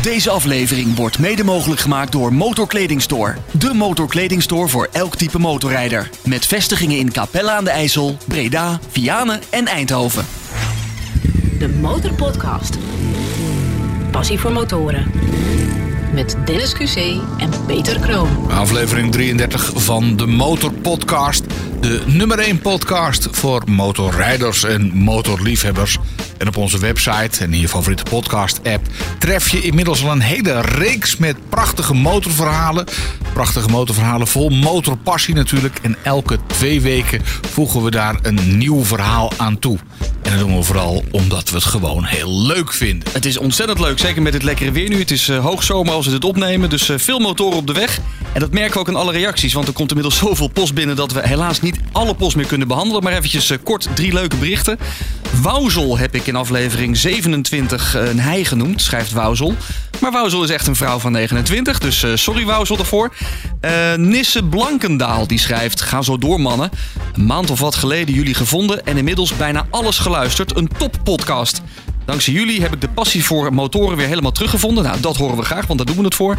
Deze aflevering wordt mede mogelijk gemaakt door Motorkledingstore. De motorkledingstore voor elk type motorrijder. Met vestigingen in Capella aan de IJssel, Breda, Vianen en Eindhoven. De Motorpodcast. Passie voor motoren. Met Dennis QC en Peter Kroon. Aflevering 33 van de Motor Podcast. De nummer 1 podcast voor motorrijders en motorliefhebbers. En op onze website en in je favoriete podcast-app tref je inmiddels al een hele reeks met prachtige motorverhalen. Prachtige motorverhalen vol motorpassie natuurlijk. En elke twee weken voegen we daar een nieuw verhaal aan toe. En dat doen we vooral omdat we het gewoon heel leuk vinden. Het is ontzettend leuk, zeker met het lekkere weer nu. Het is uh, hoogzomer als we dit opnemen, dus uh, veel motoren op de weg. En dat merken we ook in alle reacties, want er komt inmiddels zoveel post binnen dat we helaas niet alle post meer kunnen behandelen. Maar eventjes uh, kort drie leuke berichten. Wauzel heb ik in aflevering 27 een hij genoemd, schrijft Wauzel. Maar Wauzel is echt een vrouw van 29, dus sorry Wauzel daarvoor. Nisse Blankendaal die schrijft, ga zo door mannen. Een maand of wat geleden jullie gevonden en inmiddels bijna alles geluisterd. Een top podcast. Dankzij jullie heb ik de passie voor motoren weer helemaal teruggevonden. Nou, dat horen we graag, want daar doen we het voor.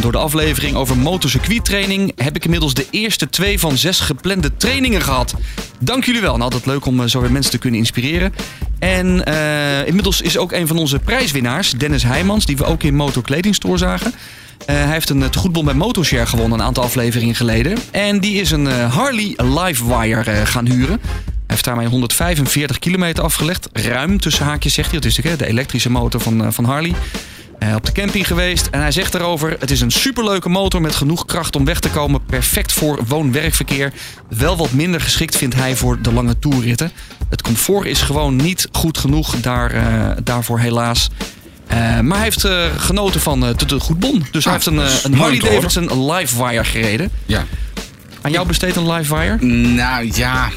Door de aflevering over motorcircuittraining heb ik inmiddels de eerste twee van zes geplande trainingen gehad. Dank jullie wel. Nou, altijd leuk om zo weer mensen te kunnen inspireren. En uh, inmiddels is ook een van onze prijswinnaars, Dennis Heijmans, die we ook in Motor Kledingstore zagen. Uh, hij heeft een tegoedbon bij Motorshare gewonnen een aantal afleveringen geleden. En die is een Harley Livewire gaan huren. Heeft daarmee 145 kilometer afgelegd. Ruim tussen haakjes zegt hij. Dat is natuurlijk de elektrische motor van, van Harley. Uh, op de camping geweest en hij zegt erover: Het is een superleuke motor met genoeg kracht om weg te komen. Perfect voor woon-werkverkeer. Wel wat minder geschikt vindt hij voor de lange toerritten. Het comfort is gewoon niet goed genoeg daar, uh, daarvoor, helaas. Uh, maar hij heeft genoten van de goed bon. Dus ah, hij heeft een, een Harley Davidson Livewire gereden. Ja. Aan jou besteedt een Livewire? Nou ja,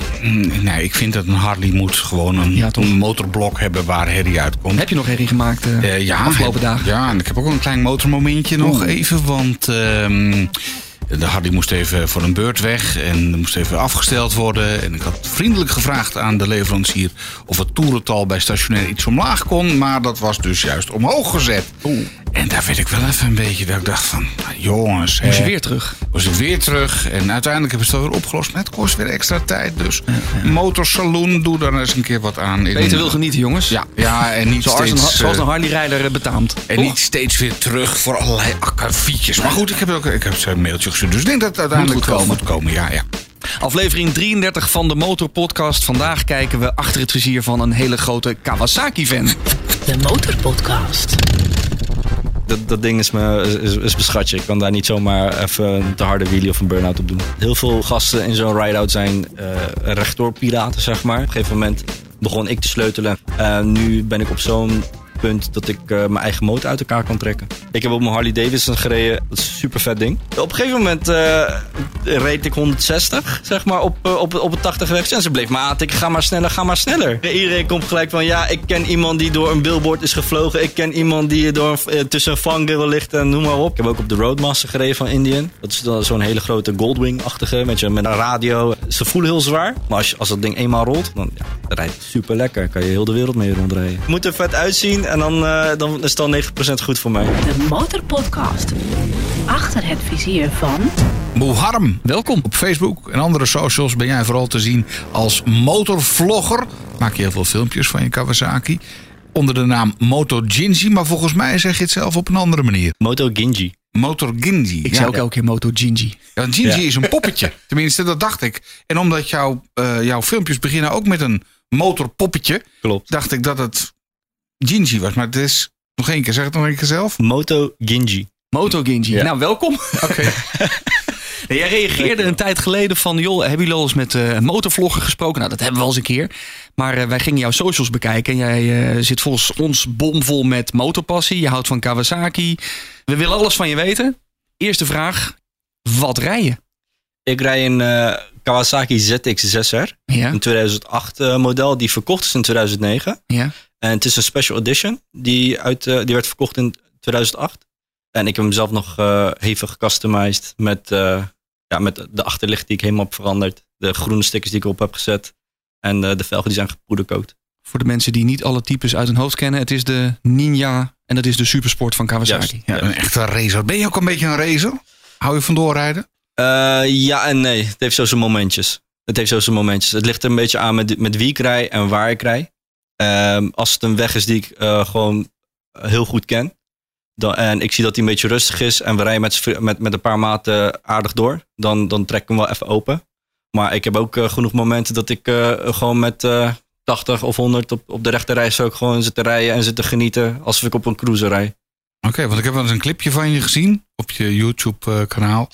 nee, ik vind dat een Harley moet gewoon een, ja, een motorblok hebben waar herrie uitkomt. Heb je nog herrie gemaakt uh, ja, afgelopen dagen? Ja, en ik heb ook een klein motormomentje nog even, want... Uh, de Harley moest even voor een beurt weg en moest even afgesteld worden. En ik had vriendelijk gevraagd aan de leverancier of het toerental bij stationair iets omlaag kon. Maar dat was dus juist omhoog gezet. Oeh. En daar werd ik wel even een beetje dat ik dacht van, jongens. Moest je weer terug? Was ik weer terug. En uiteindelijk hebben ze het weer opgelost. Maar het kost weer extra tijd. Dus ja, ja. motorsaloon, doe daar eens een keer wat aan. Peter wil genieten, jongens. Ja, ja en niet zoals steeds... Een, zoals een Harley-rijder betaamt. En niet steeds weer terug voor allerlei akkefietjes. Maar goed, ik heb, ook, ik heb een mailtje gestuurd. Dus ik denk dat het uiteindelijk moet moet komen. Ja, ja. Aflevering 33 van de Motorpodcast. Vandaag kijken we achter het vizier van een hele grote Kawasaki-fan. De Motorpodcast. Dat, dat ding is, me, is, is. Ik kan daar niet zomaar even een te harde wheelie of een burn-out op doen. Heel veel gasten in zo'n ride-out zijn uh, rechtdoor piraten, zeg maar. Op een gegeven moment begon ik te sleutelen. Uh, nu ben ik op zo'n punt dat ik uh, mijn eigen motor uit elkaar kan trekken. Ik heb op mijn Harley Davidson gereden. Dat is een super vet ding. Op een gegeven moment uh, reed ik 160, zeg maar, op, uh, op, op het 80 weg. En ze bleef maar aantikken, ga maar sneller, ga maar sneller. Iedereen komt gelijk van, ja, ik ken iemand die door een billboard is gevlogen. Ik ken iemand die door een, tussen een vangrail ligt en noem maar op. Ik heb ook op de Roadmaster gereden van Indian. Dat is dan zo'n hele grote Goldwing-achtige, met, met een radio. Ze voelen heel zwaar, maar als, als dat ding eenmaal rolt, dan rijdt het super lekker. Kan je heel de wereld mee rondrijden. Moet er vet uitzien en dan, uh, dan is het al 90% goed voor mij. De Motorpodcast. Achter het vizier van... Moharm. Welkom. Op Facebook en andere socials ben jij vooral te zien als motorvlogger. Maak je heel veel filmpjes van je Kawasaki. Onder de naam Moto Ginji, maar volgens mij zeg je het zelf op een andere manier. Moto Ginji. Motor Ginji. Ik zei ook elke keer Moto Ginji. Ja, Ginji ja. is een poppetje. Tenminste, dat dacht ik. En omdat jouw, uh, jouw filmpjes beginnen ook met een motorpoppetje... Klopt. dacht ik dat het Ginji was. Maar het is... Nog één keer, zeg het nog één keer zelf. Moto Ginji. Moto Ginji. Ja. Nou, welkom. Oké. Okay. nee, jij reageerde een tijd geleden van... joh, hebben jullie al eens met uh, motorvlogger gesproken? Nou, dat hebben we al eens een keer. Maar uh, wij gingen jouw socials bekijken. En jij uh, zit volgens ons bomvol met motorpassie. Je houdt van Kawasaki. We willen alles van je weten. Eerste vraag. Wat rij je? Ik rij een uh, Kawasaki ZX6R. Ja. Een 2008 uh, model. Die verkocht is in 2009. Ja. En het is een special edition. Die, uit, uh, die werd verkocht in 2008. En ik heb hem zelf nog uh, hevig gecustomized. Met, uh, ja, met de achterlicht die ik helemaal heb veranderd. De groene stickers die ik op heb gezet. En uh, de velgen die zijn gepoederkookt. Voor de mensen die niet alle types uit hun hoofd kennen. Het is de Ninja en dat is de supersport van Kawasaki. Juist. Ja. Een echte racer. Ben je ook een beetje een racer? Hou je van doorrijden? Eh, ja en nee. Het heeft zo zijn momentjes. Het heeft zo zijn momentjes. Het ligt er een beetje aan met, met wie ik rij en waar ik rij. Ehm, als het een weg is die ik eh, gewoon heel goed ken. Dan, en ik zie dat hij een beetje rustig is. En we rijden met, met, met een paar maten aardig door. Dan, dan trek ik hem wel even open. Maar ik heb ook eh, genoeg momenten dat ik eh, gewoon met eh 80 of 100 op, op de rechterreis ook gewoon zit te rijden en zit te genieten. Alsof ik op een cruiser rij. Oké, want ik heb wel eens een clipje van je gezien op je YouTube-kanaal.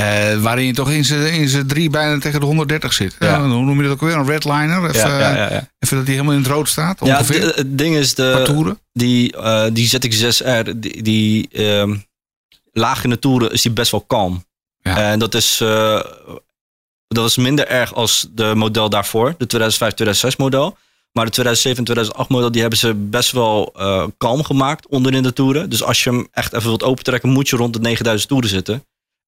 Eh, waarin je toch in z'n drie bijna tegen de 130 zit. Ja. Ja, hoe noem je dat ook weer? Een redliner? Even, ja. even dat hij helemaal in het rood staat? Ja, Ongeveer? het, het ding is, de, toeren? die, eh die ZX6R, die, die ehm, laag in de toeren is die best wel kalm. En dat is, eh, dat is minder erg als de model daarvoor, de 2005-2006 model. Maar de 2007 en 2008 model, die hebben ze best wel eh, kalm gemaakt onderin de toeren. Dus als je hem echt even wilt opentrekken, moet je rond de 9000 toeren zitten.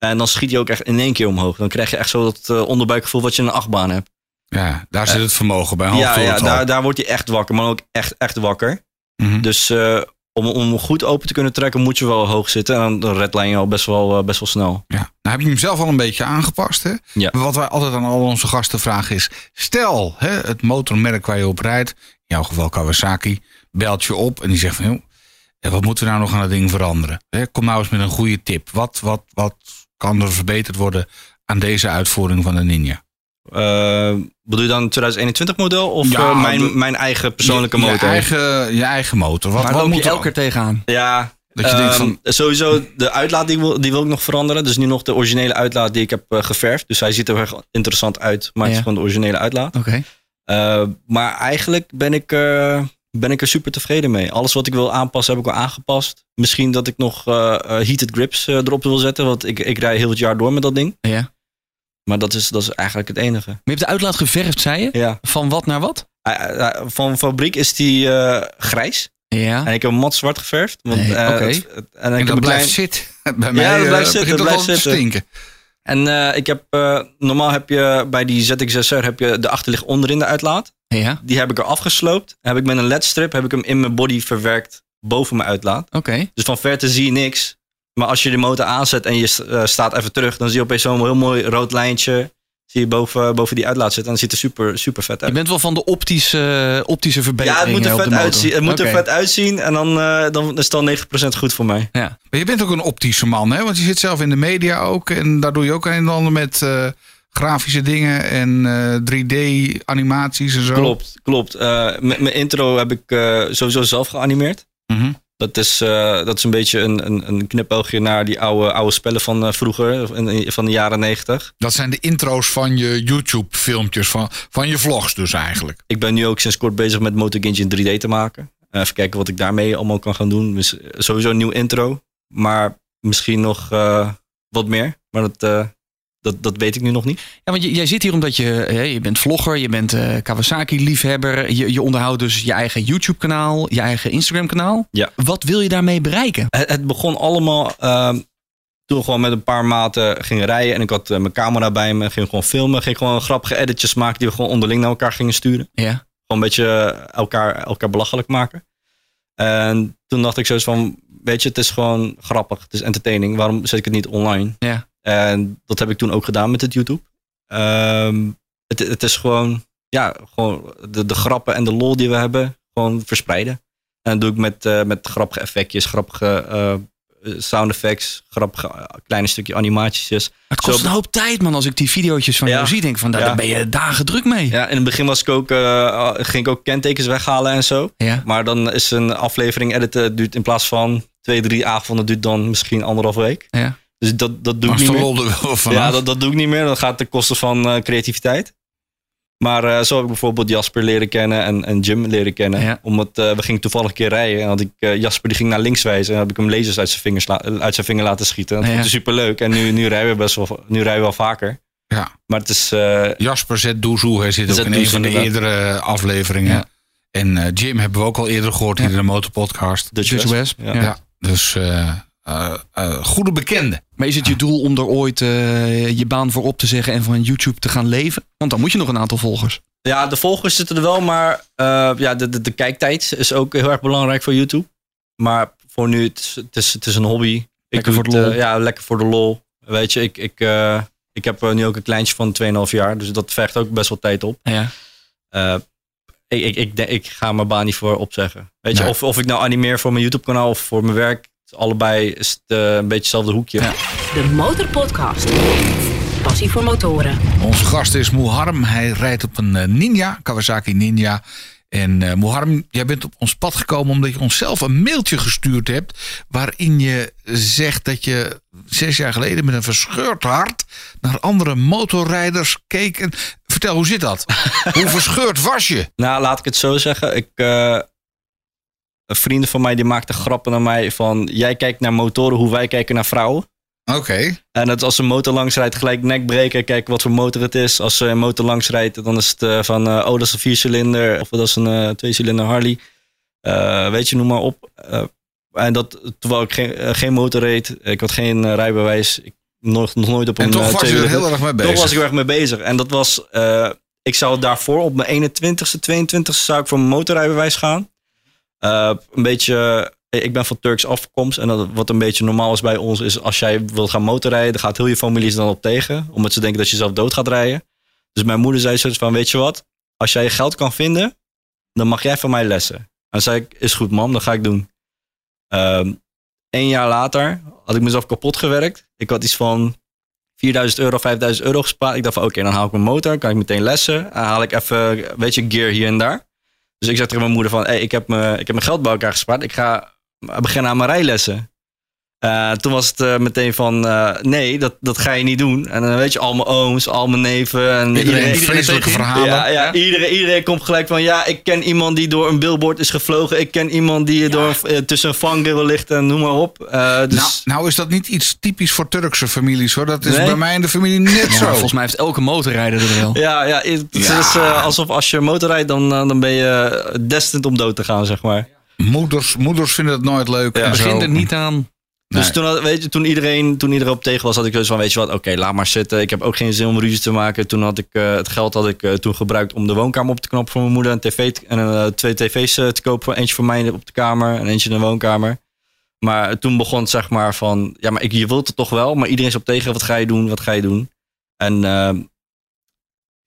En dan schiet hij ook echt in één keer omhoog. Dan krijg je echt zo dat eh, onderbuikgevoel wat je in een achtbaan hebt. Ja, daar zit het vermogen bij. Ja, ja daar, daar wordt hij echt wakker, maar ook echt, echt wakker. Mhm. Dus eh, om, om goed open te kunnen trekken, moet je wel hoog zitten. En dan- redline je al best wel, eh, best wel snel. Ja. Nou heb je hem zelf al een beetje aangepast. Hè? Ja. Wat wij altijd aan al onze gasten vragen is... Stel, hè, het motormerk waar je op rijdt... in jouw geval Kawasaki, belt je op en die zegt van... Joh, eh, wat moeten we nou nog aan het ding veranderen? Hè, kom nou eens met een goede tip. Wat, wat, wat kan er verbeterd worden aan deze uitvoering van de Ninja? Eh, bedoel je dan 2021 model of Ja, eh, mijn, de- mijn eigen persoonlijke je, motor? Je eigen, je eigen motor. Wat, Waar wat loop je elke keer tegenaan? Ja, Dat je denkt ehm, van- sowieso de uitlaat die wil, die wil ik nog veranderen. Dus nu nog de originele uitlaat die ik heb eh, geverfd. Dus hij ziet er echt interessant uit, maar het Ja. is gewoon de originele uitlaat. Oké. Eh, maar eigenlijk ben ik, eh, ben ik er super tevreden mee. Alles wat ik wil aanpassen, heb ik al aangepast. Misschien dat ik nog eh, eh, heated grips eh, erop wil zetten. Want ik, ik rij heel het jaar door met dat ding. Ja. Maar dat is, dat is eigenlijk het enige. Maar je hebt de uitlaat geverfd, zei je? Ja. Van wat naar wat? Van fabriek is die grijs. Ja. En ik heb hem mat zwart geverfd. Want, Nee, oké. het- het- en En ik dat blijft klein, zitten. Bij mij dat eh, blijft zitten, dat blijft te zitten. stinken. En ik heb, normaal heb je bij die ZX6R heb je de achterlicht onderin de uitlaat. Ja. Die heb ik er afgesloopt. Heb ik met een ledstrip heb ik hem in mijn body verwerkt boven mijn uitlaat. Oké. Dus van verte zie je niks. Maar als je de motor aanzet en je eh, staat even terug, dan zie je opeens zo'n heel mooi rood lijntje. Zie je boven, boven die uitlaat zitten. En dan ziet er super, super vet Je uit. bent wel van de optische, optische Ja, verbeteringen het moet er vet uitzien. Het moet er vet uitzien. En dan, eh, dan is het al 90% goed voor mij. Ja. Maar je bent ook een optische man, hè? Want je zit zelf in de media ook. En daar doe je ook een en ander met eh, grafische dingen en eh, 3D-animaties en zo. Klopt, klopt. Eh, mijn intro heb ik eh, sowieso zelf geanimeerd. Mhm. Dat is, eh, dat is een beetje een, een, een knipoogje naar die oude, oude spellen van eh, vroeger, van de jaren 90. Dat zijn de intro's van je YouTube-filmpjes, van, van je vlogs dus eigenlijk. Ik ben nu ook sinds kort bezig met MotoGP in 3D te maken. Eh, even kijken wat ik daarmee allemaal kan gaan doen. Dus, eh, sowieso een nieuw intro, maar misschien nog eh, wat meer. Maar dat, eh, dat, dat weet ik nu nog niet. Ja, want jij zit hier omdat je, hè, je bent vlogger, je bent eh, Kawasaki-liefhebber. Je, je onderhoudt dus je eigen YouTube-kanaal, je eigen Instagram-kanaal. Ja. Wat wil je daarmee bereiken? Het, het begon allemaal ehm, toen we gewoon met een paar maten gingen rijden. En ik had eh, mijn camera bij me, ging gewoon filmen. Ging gewoon grappige editjes maken die we gewoon onderling naar elkaar gingen sturen. Ja. Gewoon een beetje elkaar, elkaar belachelijk maken. En toen dacht ik zoiets van, weet je, het is gewoon grappig. Het is entertaining. Waarom zet ik het niet online? Ja. En dat heb ik toen ook gedaan met het YouTube. Ehm, het, het is gewoon, ja, gewoon de, de grappen en de lol die we hebben, gewoon verspreiden. En dat doe ik met, eh, met grappige effectjes, grappige eh, sound effects, grappige eh, kleine stukje animaties. Het kost Zo- een hoop tijd, man, als ik die video's van Ja. jou zie. Denk van, daar, Ja. daar ben je dagen druk mee. Ja, in het begin was ik ook, ging ik ook kentekens weghalen en zo. Ja. Maar dan is een aflevering editen duurt in plaats van twee, drie avonden, duurt dan misschien anderhalf week. Ja. Dus dat, dat doe ik niet meer. er wel Ja, dat, dat doe ik niet meer. Dat gaat ten koste van eh, creativiteit. Maar eh, zo heb ik bijvoorbeeld Jasper leren kennen en, en Jim leren kennen. Ja. Omdat eh, we gingen toevallig een keer rijden. En had ik, Jasper die ging naar links wijzen. En heb ik hem lasers uit zijn, vingers uit zijn vinger laten schieten. Dat Ja. vond ik super leuk. En nu, nu rijden we best wel, nu rijden we wel vaker. Ja. Maar het is, Jasper Zetdoezoe, hij zit ook Zet in een Doezoe, van de eerdere afleveringen. Ja. En Jim hebben we ook al eerder gehoord in de Motorpodcast. Dutch Dutch West. Ja, dus eh, eh, eh, goede bekende. Maar is het je doel om er ooit eh, je baan voor op te zeggen en van YouTube te gaan leven? Want dan moet je nog een aantal volgers. Ja, de volgers zitten er wel, maar eh, ja, de, de, de kijktijd is ook heel erg belangrijk voor YouTube. Maar voor nu, het is, het is, het is een hobby. Ik Lekker doe voor de het, lol. ja, lekker voor de lol. Weet je, ik, ik, eh, ik heb nu ook een kleintje van 2,5 jaar, dus dat vergt ook best wel tijd op. Ja. Eh, ik, ik, ik, ik ga mijn baan niet voor opzeggen. Weet je, Nee. of, of ik nou animeer voor mijn YouTube kanaal of voor mijn werk. Allebei is het eh, een beetje hetzelfde hoekje. Ja. De Motorpodcast. Passie voor motoren. Onze gast is Moharm. Hij rijdt op een eh, Ninja, Kawasaki Ninja. En Moharm, jij bent op ons pad gekomen omdat je onszelf een mailtje gestuurd hebt. Waarin je zegt dat je zes jaar geleden met een verscheurd hart naar andere motorrijders keek. En vertel, hoe zit dat? hoe verscheurd was je? Nou, laat ik het zo zeggen. Ik, eh, een vrienden van mij die maakten grappen naar mij van... Jij kijkt naar motoren hoe wij kijken naar vrouwen. Oké. En dat als een motor langs rijdt, gelijk nek breken. Kijken wat voor motor het is. Als een motor langs rijdt, dan is het eh, van... eh, oh, dat is een viercilinder. Of dat is een eh tweecilinder Harley. Eh, weet je, noem maar op. En dat terwijl ik geen, geen motor reed. Ik had geen rijbewijs. Ik nog, nog nooit op een En toch was je er heel erg mee bezig. toch was ik er erg mee bezig. En dat was, ik zou daarvoor op mijn 21ste, 22ste zou ik voor mijn motorrijbewijs gaan. Eh, een beetje, ik ben van Turks afkomst. En dat, wat een beetje normaal is bij ons, is als jij wilt gaan motorrijden, gaat heel je familie dan op tegen. Omdat ze denken dat je zelf dood gaat rijden. Dus mijn moeder zei zoiets van, weet je wat? Als jij geld kan vinden, dan mag jij van mij lessen. En zei ik, is goed mam, dat ga ik doen. Een jaar later had ik mezelf kapot gewerkt. Ik had iets van 4000 euro, 5000 euro gespaard. Ik dacht van oké, dan haal ik mijn motor, kan ik meteen lessen. Dan haal ik even, weet je, gear hier en daar. Dus ik zei tegen mijn moeder van, hey, ik, heb me, ik heb mijn geld bij elkaar gespaard. Ik ga beginnen aan mijn rijlessen. Eh, toen was het eh, meteen van, eh, nee, dat, dat ga je niet doen. En dan weet je, al mijn ooms, al mijn neven. En Iedereen, vreselijke tegen- verhalen. ja, ja, Iedereen, iedereen komt gelijk van, ja, ik ken iemand die door een billboard is gevlogen. Ik ken iemand die door, tussen een vangrail ligt en noem maar op. Eh, dus, Nou, nou is dat niet iets typisch voor Turkse families hoor. Dat is Nee? bij mij in de familie net Ja, zo. volgens mij heeft elke motorrijder er wel. Ja, ja het Ja. is eh, alsof als je motorrijdt, dan, dan ben je destined om dood te gaan, zeg maar. Moeders, moeders vinden het nooit leuk. Ja. en zo. Begin er niet aan. Dus toen, weet je, toen, iedereen, toen iedereen op tegen was, had ik dus van, weet je wat, oké, laat maar zitten. Ik heb ook geen zin om ruzie te maken. Toen had ik, eh, het geld had ik eh, toen gebruikt om de woonkamer op te knappen voor mijn moeder. Een tv en eh, twee tv's te kopen. Eentje voor mij op de kamer en eentje in de woonkamer. Maar toen begon het zeg maar van, ja, maar ik, je wilt het toch wel. Maar iedereen is op tegen, wat ga je doen, wat ga je doen? En ehm,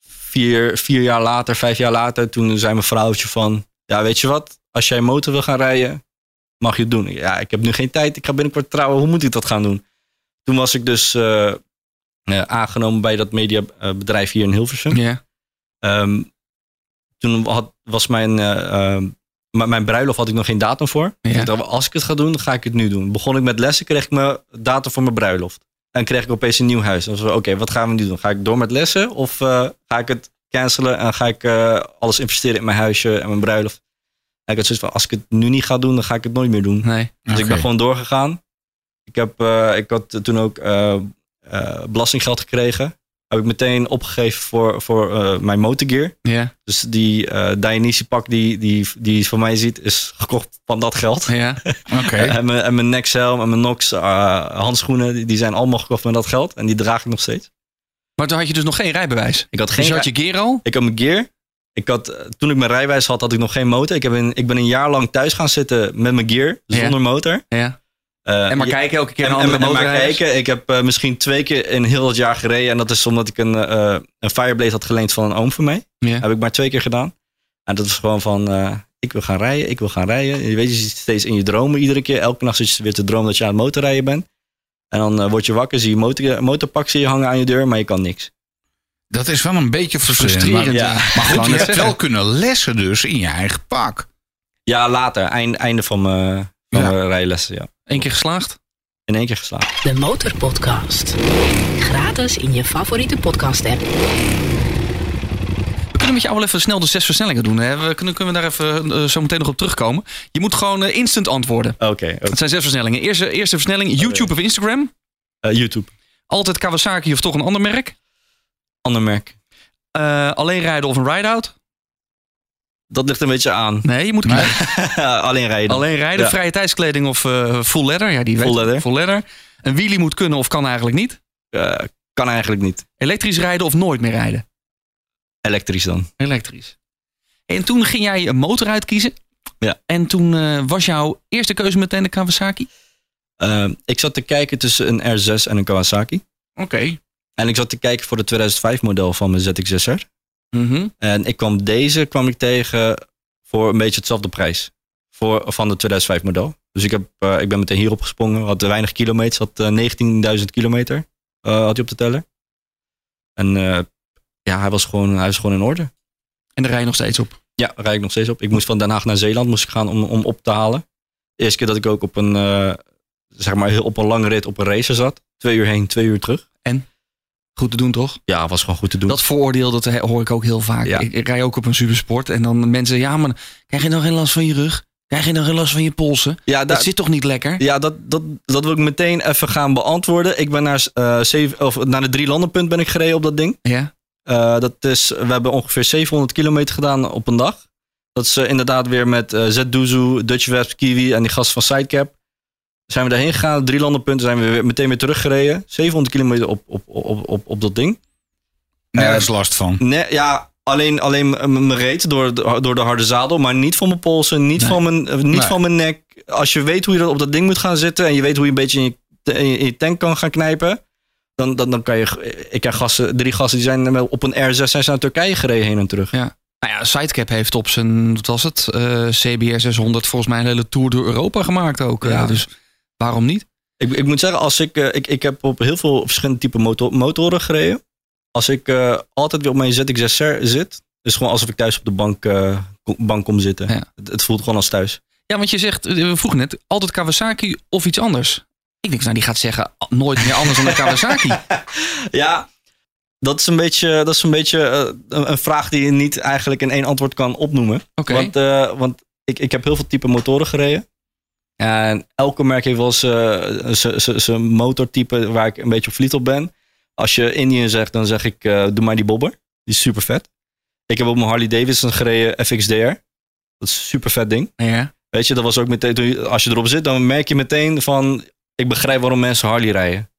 vier, vier jaar later, vijf jaar later, toen zei mijn vrouwtje van, ja, weet je wat? Als jij motor wil gaan rijden, mag je het doen. Ja, ik heb nu geen tijd. Ik ga binnenkort trouwen. Hoe moet ik dat gaan doen? Toen was ik dus eh, eh, aangenomen bij dat mediabedrijf hier in Hilversum. Ja. Ehm, toen had, was mijn, eh, ehm, m- mijn bruiloft had ik nog geen datum voor. Ik dacht, als ik het ga doen, dan ga ik het nu doen. Begon ik met lessen, kreeg ik mijn datum voor mijn bruiloft. En kreeg ik opeens een nieuw huis. Dan was oké, wat gaan we nu doen? Ga ik door met lessen of ga ik het cancelen en ga ik alles investeren in mijn huisje en mijn bruiloft? En ik had zoiets van, als ik het nu niet ga doen, dan ga ik het nooit meer doen. Nee. Dus ik ben gewoon doorgegaan. Ik, heb, eh, ik had toen ook eh, eh, belastinggeld gekregen. Heb ik meteen opgegeven voor, voor eh, mijn motorgear. Ja. Dus die eh Dainese pak die, die, die je van mij ziet, is gekocht van dat geld. Ja. Oké. En mijn, en mijn Nexhelm en mijn Nox handschoenen, die, die zijn allemaal gekocht met dat geld. En die draag ik nog steeds. Maar toen had je dus nog geen rijbewijs. Ik had Dus geen je had je gear al? Ik had mijn gear. Ik had, eh, toen ik mijn rijwijs had, had ik nog geen motor. Ik, heb een, ik ben een jaar lang thuis gaan zitten met mijn gear, Ja. zonder motor. Ja. Eh, En maar kijken elke keer naar andere en maar motorrijders. kijken, ik heb eh, misschien twee keer in heel het jaar gereden. En dat is omdat ik een, eh een Fireblade had geleend van een oom van mij. Ja. Heb ik maar twee keer gedaan. En dat is gewoon van, ik wil gaan rijden, ik wil gaan rijden. Je weet, je zit steeds in je dromen iedere keer. Elke nacht zit je weer te dromen dat je aan het motorrijden bent. En dan word je wakker, zie je motor, motorpak zie je hangen aan je deur, maar je kan niks. Dat is wel een beetje frustrerend. Maar, Ja. maar goed, je net hebt zeggen. wel kunnen lessen dus in je eigen pak. Ja, later, eind, einde van mijn, van Ja. mijn rijlessen, ja. Eén keer geslaagd? In één keer geslaagd. De Motorpodcast. Gratis in je favoriete podcast app. We kunnen met jou wel even snel de zes versnellingen doen. Hè? We kunnen, kunnen we daar even eh, zo meteen nog op terugkomen. Je moet gewoon eh, instant antwoorden. Oké, oké. Het zijn zes versnellingen. Eerste, eerste versnelling, YouTube of Instagram. Eh, YouTube. Altijd Kawasaki of toch een ander merk. Ander merk. Eh, alleen rijden of een ride-out. Dat ligt een beetje aan. Nee, je moet. Alleen rijden. alleen rijden, Ja. vrije tijdskleding of eh, full leather. Ja, die Full weet- leather. Full leather. Een wheelie moet kunnen of kan eigenlijk niet. Eh, kan eigenlijk niet. Elektrisch rijden of nooit meer rijden. Elektrisch dan. Elektrisch. En toen ging jij een motor uitkiezen. Ja. En toen was jouw eerste keuze meteen de Kawasaki? Ik zat te kijken tussen een R6 en een Kawasaki. Oké. En ik zat te kijken voor de 2005 model van mijn ZX6R. Mhm. En ik kwam deze kwam ik tegen voor een beetje hetzelfde prijs. Voor, van de 2005 model. Dus ik, heb, eh, ik ben meteen hierop gesprongen. Had weinig kilometers. Had eh, 19.000 kilometer. eh, had hij op de teller. En eh, ja, hij was, gewoon, hij was gewoon in orde. En daar rij je nog steeds op. Ja, daar rijd ik nog steeds op. Ik moest van Den Haag naar Zeeland moest ik gaan om, om op te halen. De eerste keer dat ik ook op een, eh, zeg maar, op een lange rit op een racer zat. Twee uur heen, twee uur terug. Goed te doen, toch? Ja, was gewoon goed te doen. Dat vooroordeel, dat hoor ik ook heel vaak. Ja. Ik, ik rij ook op een supersport. En dan mensen, ja, maar krijg je nog geen last van je rug? Krijg je nog geen last van je polsen? ja, Dat zit toch niet lekker? Ja, dat, dat, dat wil ik meteen even gaan beantwoorden. Ik ben naar, eh, zeven, of naar de drie landenpunt ben ik gereden op dat ding. Ja. Eh, dat is, we hebben ongeveer 700 kilometer gedaan op een dag. Dat is eh, inderdaad weer met eh Z-Doezoe, Dutch Webs, Kiwi en die gast van Sidecap. Zijn we daarheen gegaan, drie landenpunten, zijn we weer, meteen weer teruggereden. 700 kilometer op, op, op, op, op dat ding. Nergens last van. Nee, ja, alleen, alleen mijn reet door, de- door de harde zadel, maar niet van mijn polsen, niet, Nee. van, mijn, eh, niet Nee. van mijn nek. Als je weet hoe je op dat ding moet gaan zitten en je weet hoe je een beetje in je, in je, tank kan gaan knijpen, dan, dan, dan kan je. Ik heb gasten, drie gasten die zijn op een R6 zijn ze naar Turkije gereden heen en terug. Ja. Nou ja, Sidecap heeft op zijn, wat was het, eh, CBR 600 volgens mij een hele tour door Europa gemaakt ook. eh, Ja. dus waarom niet? Ik, ik moet zeggen, als ik, eh, ik, ik heb op heel veel verschillende type motor, motoren gereden. Als ik eh, altijd weer op mijn ZX6R zit, is gewoon alsof ik thuis op de bank, eh, kom- bank kom zitten. Ja. Het, het voelt gewoon als thuis. Ja, want je zegt, we vroegen net, altijd Kawasaki of iets anders. Ik denk, nou, die gaat zeggen, ah, nooit meer anders dan de Kawasaki. Ja, dat is een beetje, dat is een, beetje een, vraag die je niet eigenlijk in één antwoord kan opnoemen. Oké. Want, want ik, ik heb heel veel type motoren gereden. En elke merk heeft wel zijn- zijn- motortype waar ik een beetje op verliefd op ben. Als je Indian zegt, dan zeg ik, eh, doe maar die bobber. Die is super vet. Ik heb op mijn Harley Davidson gereden FXDR. Dat is een super vet ding. Ja. Weet je, dat was ook meteen, als je erop zit, dan merk je meteen van, ik begrijp waarom mensen Harley rijden.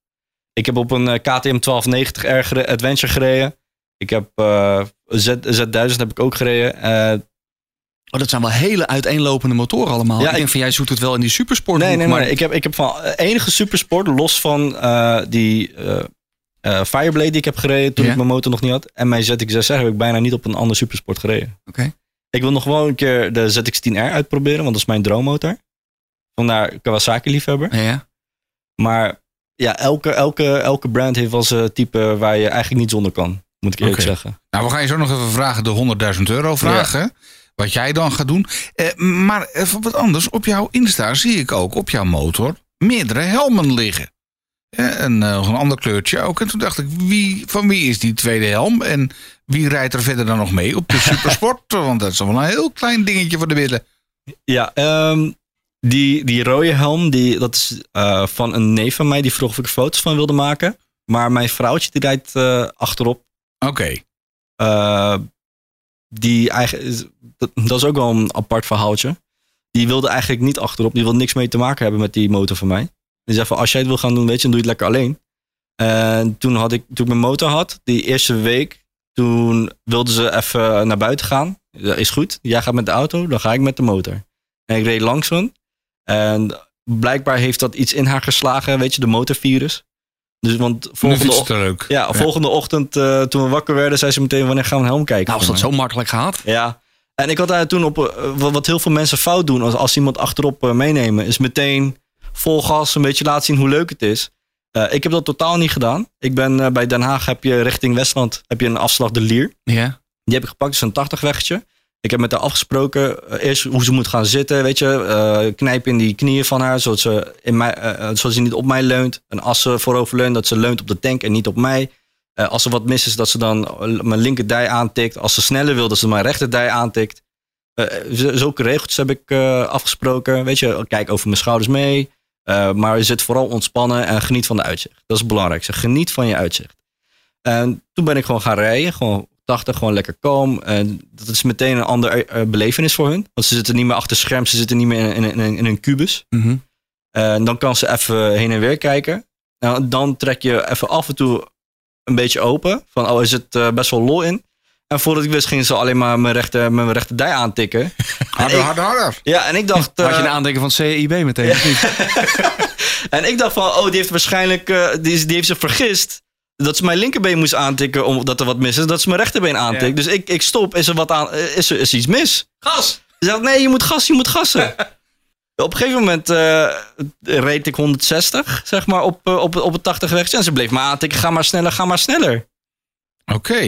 Ik heb op een eh, KTM 1290R gere- Adventure gereden. Ik heb eh, Z, Z1000 heb ik ook gereden. Eh, Oh, dat zijn wel hele uiteenlopende motoren allemaal. Ja, ik denk van, jij zoekt het wel in die supersport. nee, nee, nee. maar Ik heb, ik heb van eh, enige supersport, los van eh, die eh, Fireblade die ik heb gereden toen Ja. ik mijn motor nog niet had. En mijn ZX6R heb ik bijna niet op een ander supersport gereden. Oké. Ik wil nog wel een keer de ZX10R uitproberen, want dat is mijn droommotor. Vandaar Kawasaki-liefhebber. Ja. Maar ja, elke, elke, elke brand heeft wel zijn type waar je eigenlijk niet zonder kan. Moet ik eerlijk zeggen. Nou, we gaan je zo nog even vragen, de 100.000 euro vragen. Wat jij dan gaat doen. Eh, maar even wat anders. Op jouw Insta zie ik ook op jouw motor meerdere helmen liggen. Eh, en eh, nog een ander kleurtje ook. En toen dacht ik, wie, van wie is die tweede helm? En wie rijdt er verder dan nog mee op de Supersport? Want dat is wel een heel klein dingetje voor de billen. Ja, ehm, die, die rode helm, die, dat is van een neef van mij die vroeg of ik foto's van wilde maken. Maar mijn vrouwtje die rijdt achterop. Oké. Eh, die eigen, is- dat, dat is ook wel een apart verhaaltje. Die wilde eigenlijk niet achterop. Die wilde niks mee te maken hebben met die motor van mij. Die zei van, als jij het wil gaan doen, weet je, dan doe je het lekker alleen. En toen, had ik, toen ik mijn motor had, die eerste week, toen wilden ze even naar buiten gaan. Ja, is goed, jij gaat met de auto, dan ga ik met de motor. En ik reed langs hun. En blijkbaar heeft dat iets in haar geslagen, weet je, de motorvirus. Dus want volgende, het leuk. ja, volgende ochtend, eh, toen we wakker werden, zei ze meteen: Wanneer gaan we een helm kijken? Nou, voor dat zo makkelijk gaat. Ja. En ik had daar toen op, eh, wat heel veel mensen fout doen, als, als iemand achterop eh, meenemen, is meteen vol gas een beetje laten zien hoe leuk het is. Eh, ik heb dat totaal niet gedaan. Ik ben eh, bij Den Haag, heb je richting Westland, heb je een afslag de Lier. Ja. Die heb ik gepakt, is een 80 weggetje. Ik heb met haar afgesproken, eh, eerst hoe ze moet gaan zitten, weet je. eh knijp in die knieën van haar, zodat ze, in mij, eh, zodat ze niet op mij leunt. En als ze voorover leunt, dat ze leunt op de tank en niet op mij. Als er wat mis is, dat ze dan mijn linkerdij aantikt. Als ze sneller wil, dat ze mijn rechterdij aantikt. Eh, z- zulke regeltjes heb ik afgesproken. Weet je, kijk over mijn schouders mee. Maar zit vooral ontspannen en geniet van de uitzicht. Dat is belangrijk. Zeg, geniet van je uitzicht. En toen ben ik gewoon gaan rijden. Gewoon 80 gewoon lekker kalm. En dat is meteen een andere eh, belevenis voor hun. Want ze zitten niet meer achter scherm, ze zitten niet meer in, in, in, in een kubus. Mhm. En dan kan ze even heen en weer kijken. En dan trek je even af en toe een beetje open. Van, oh, is het eh, best wel lol in? En voordat ik wist, gingen ze alleen maar mijn rechter, mijn rechterdij aantikken. Harder, harder, harder. Ja, en ik dacht... Had je eh, een aandenken van CIB meteen? En ik dacht van, oh, die heeft waarschijnlijk, eh, die, die heeft zich vergist. Dat ze mijn linkerbeen moest aantikken omdat er wat mis is. Dat ze mijn rechterbeen aantikt. Dus ik, ik stop, is er wat aan, is er is iets mis? Gas! Ze zegt, nee, je moet gas, je moet gassen. op een gegeven moment eh, reed ik 160, zeg maar, op, eh, op, op het 80 weg. En ze bleef maar aantikken, ga maar sneller, ga maar sneller. Oké.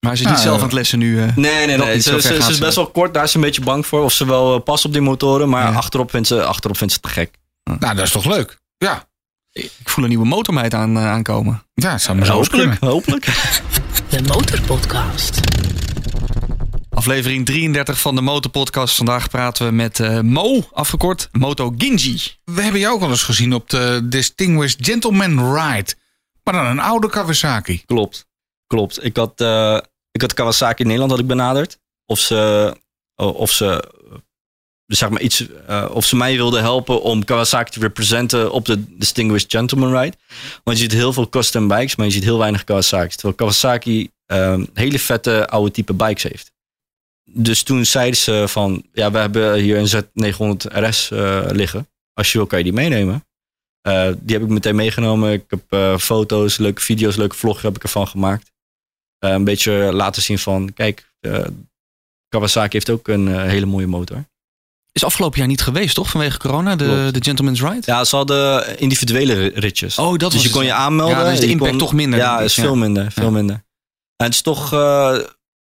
Maar hij zit niet Ah, zelf aan het lessen nu. eh. Nee, nee, Dat nee. Ze, ze, ze is ze. best wel kort, daar is ze een beetje bang voor. Of ze wel past op die motoren. Maar Ja. achterop, vindt ze, achterop vindt ze het te gek. Nou, dat is toch leuk? Ja. Ik voel een nieuwe motormeid aan, eh, aankomen. Ja, het zou maar zo Hopelijk, kunnen. hopelijk. De Motorpodcast. Aflevering 33 van de Motorpodcast. Vandaag praten we met eh, Mo, afgekort Moto Ginji. We hebben jou ook al eens gezien op de Distinguished Gentleman Ride. Maar dan een oude Kawasaki. Klopt, klopt. Ik had, eh, ik had Kawasaki in Nederland had ik benaderd. Of ze, of ze, eh, zeg maar iets, eh, of ze mij wilden helpen om Kawasaki te representen op de Distinguished Gentleman Ride. Want je ziet heel veel custom bikes, maar je ziet heel weinig Kawasaki's. Terwijl Kawasaki ehm, hele vette oude type bikes heeft. Dus toen zeiden ze van, ja, we hebben hier een Z900 RS eh, liggen. Als je wil, kan je die meenemen. Eh, die heb ik meteen meegenomen. Ik heb foto's, leuke video's, leuke vlog heb ik ervan gemaakt. Een beetje laten zien van, kijk, Kawasaki heeft ook een hele mooie motor. Is afgelopen jaar niet geweest, toch? Vanwege corona, de, Klopt. de Gentleman's Ride? Ja, ze hadden individuele ri- ritjes. Oh, dat dus was je het, kon je aanmelden. Ja, dan is de je impact kon- toch minder, Ja, is Ja. veel minder. Veel Ja. minder. En het is toch eh,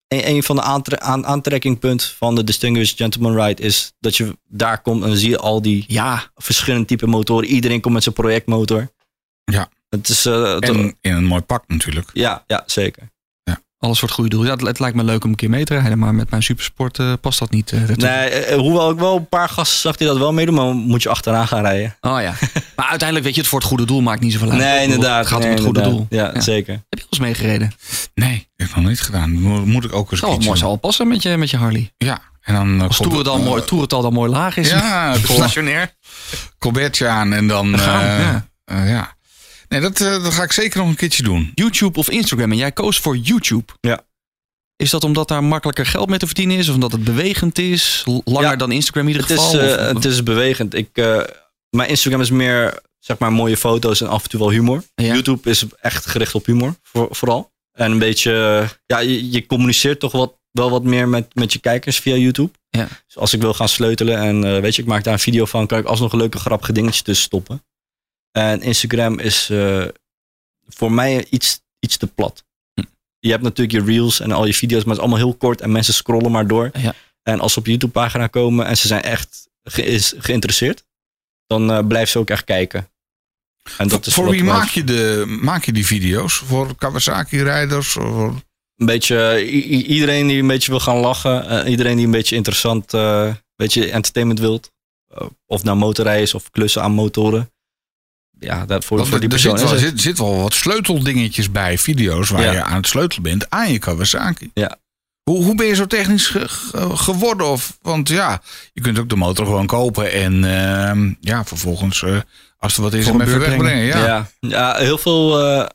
een, een van de aantre aan, aantrekkingpunten van de Distinguished Gentleman Ride is dat je daar komt en dan zie je al die Ja, verschillende type motoren. Iedereen komt met zijn projectmotor. Ja. Het is, eh, En in een mooi pak natuurlijk. ja, ja, zeker. Alles voor het goede doel. Ja, het, het lijkt me leuk om een keer mee te rijden, maar met mijn supersport eh, past dat niet. eh. Nee, eh, hoewel ik wel een paar gasten zag die dat wel meedoen, maar moet je achteraan gaan rijden. Oh ja. Maar uiteindelijk weet je, het voor het goede doel maakt niet zoveel uit. Nee, Ik inderdaad. Het gaat nee, om het goede inderdaad. doel. Ja, Ja. zeker. Heb je al eens meegereden? Nee, dat heb ik nog niet gedaan. Mo- Moet ik ook eens iets mooi wel passen met je, met je Harley. Ja. En dan Als komt- toerental, mooi, toerental dan mooi laag is. Ja, stationair. Colbertje aan en dan... Gaan ja. Nee, dat, eh, dat ga ik zeker nog een keertje doen. YouTube of Instagram. En jij koos voor YouTube. Ja. Is dat omdat daar makkelijker geld mee te verdienen is? Of omdat het bewegend is? Langer Ja. dan Instagram in ieder Het is, geval? eh, Of- het is bewegend. Ik, eh, mijn Instagram is meer zeg maar mooie foto's en af en toe wel humor. Ja. YouTube is echt gericht op humor, voor, vooral. En een beetje, eh, ja, je, je communiceert toch wat, wel wat meer met, met je kijkers via YouTube. Ja. Dus als ik wil gaan sleutelen en eh, weet je, ik maak daar een video van, kan ik alsnog een leuke grappige dingetje tussen stoppen. En Instagram is eh, voor mij iets, iets te plat. Hm. Je hebt natuurlijk je reels en al je video's, maar het is allemaal heel kort en mensen scrollen maar door. Ja. En als ze op je YouTube pagina komen en ze zijn echt ge- is geïnteresseerd, dan eh blijven ze ook echt kijken. En dat is voor wie maak je, de, maak je die video's? Voor Kawasaki-rijders? Voor- Een beetje eh, iedereen die een beetje wil gaan lachen, iedereen die een beetje interessant, eh, een beetje entertainment wilt. Of nou motorrijden is of klussen aan motoren. Ja, dat voor, Want voor die er persoon zit wel, is het. zit, zit wel wat sleuteldingetjes bij, video's waar Ja. je aan het sleutelen bent aan je Kawasaki. Ja. Hoe, hoe ben je zo technisch ge- ge- geworden? Of, want ja, je kunt ook de motor gewoon kopen en ehm, ja, vervolgens, eh, als er wat is, hem even wegbrengen. Ja. Ja, ja heel, veel, eh,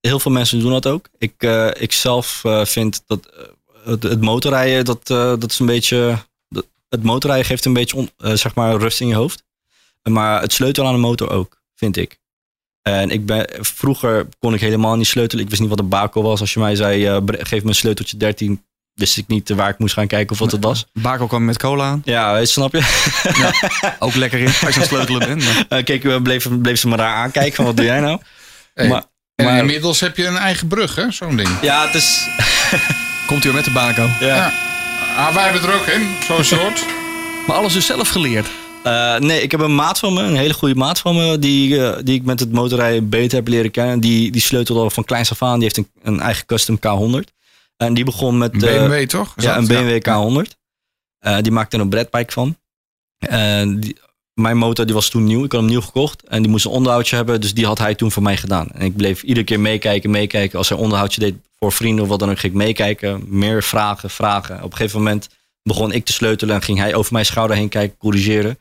heel veel mensen doen dat ook. Ik, eh, ik zelf vind dat het, het motorrijden, dat, dat is een beetje. dat- het motorrijden geeft een beetje on- zeg maar rust in je hoofd. Maar het sleutelen aan de motor ook, vind ik. En ik ben, vroeger kon ik helemaal niet sleutelen. Ik wist niet wat een bako was. Als je mij zei, eh, geef me een sleuteltje 13, wist ik niet waar ik moest gaan kijken of wat het was. Bakel kwam met cola aan. Ja, je, snap je? Ook lekker in als je aan sleutelen bent. maar- Eh, Keek, eh, bleef, bleef ze me raar aankijken van wat doe jij nou? Hey, Maar, En maar- inmiddels heb je een eigen brug, hè? Zo'n ding. ja, het is... Komt hij weer met de bako. Ja. Ja. Ah, wij hebben er ook in, zo'n soort. Maar alles dus zelf geleerd. Eh, nee, ik heb een maat van me, een hele goede maat van me, die, eh, die ik met het motorrijden beter heb leren kennen. Die, die sleutelde al van kleins af aan. Die heeft een, een eigen custom K100. En die begon met... Een eh, BMW, toch? Is ja, dat? een BMW K100. Eh, die maakte er een bredbike van. En die, mijn motor die was toen nieuw. Ik had hem nieuw gekocht. En die moest een onderhoudje hebben. Dus die had hij toen voor mij gedaan. En ik bleef iedere keer meekijken, meekijken. Als hij onderhoudje deed voor vrienden of wat dan ook ging ik meekijken. Meer vragen, vragen. Op een gegeven moment begon ik te sleutelen en ging hij over mijn schouder heen kijken, corrigeren.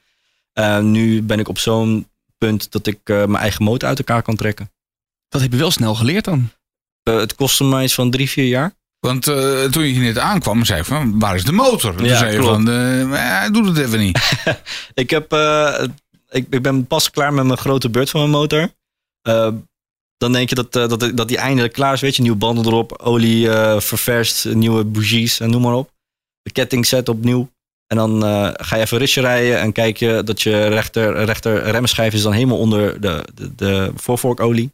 Eh, nu ben ik op zo'n punt dat ik eh, mijn eigen motor uit elkaar kan trekken. Dat heb je wel snel geleerd dan. Eh, het kostte mij iets van drie, vier jaar. Want eh, toen je hier net aankwam, zei ik van, waar is de motor? En toen Ja, zei je klopt. van, eh, hij doet het even niet. Ik, heb, eh, ik, ik ben pas klaar met mijn grote beurt van mijn motor. Eh, dan denk je dat, eh, dat, dat die eindelijk klaar is. Weet je, nieuwe banden erop, olie eh, ververst, nieuwe bougies en noem maar op. De ketting set opnieuw. En dan eh, ga je even ritje rijden en kijk je dat je rechter, rechter remschijf is dan helemaal onder de, de, de voorvorkolie.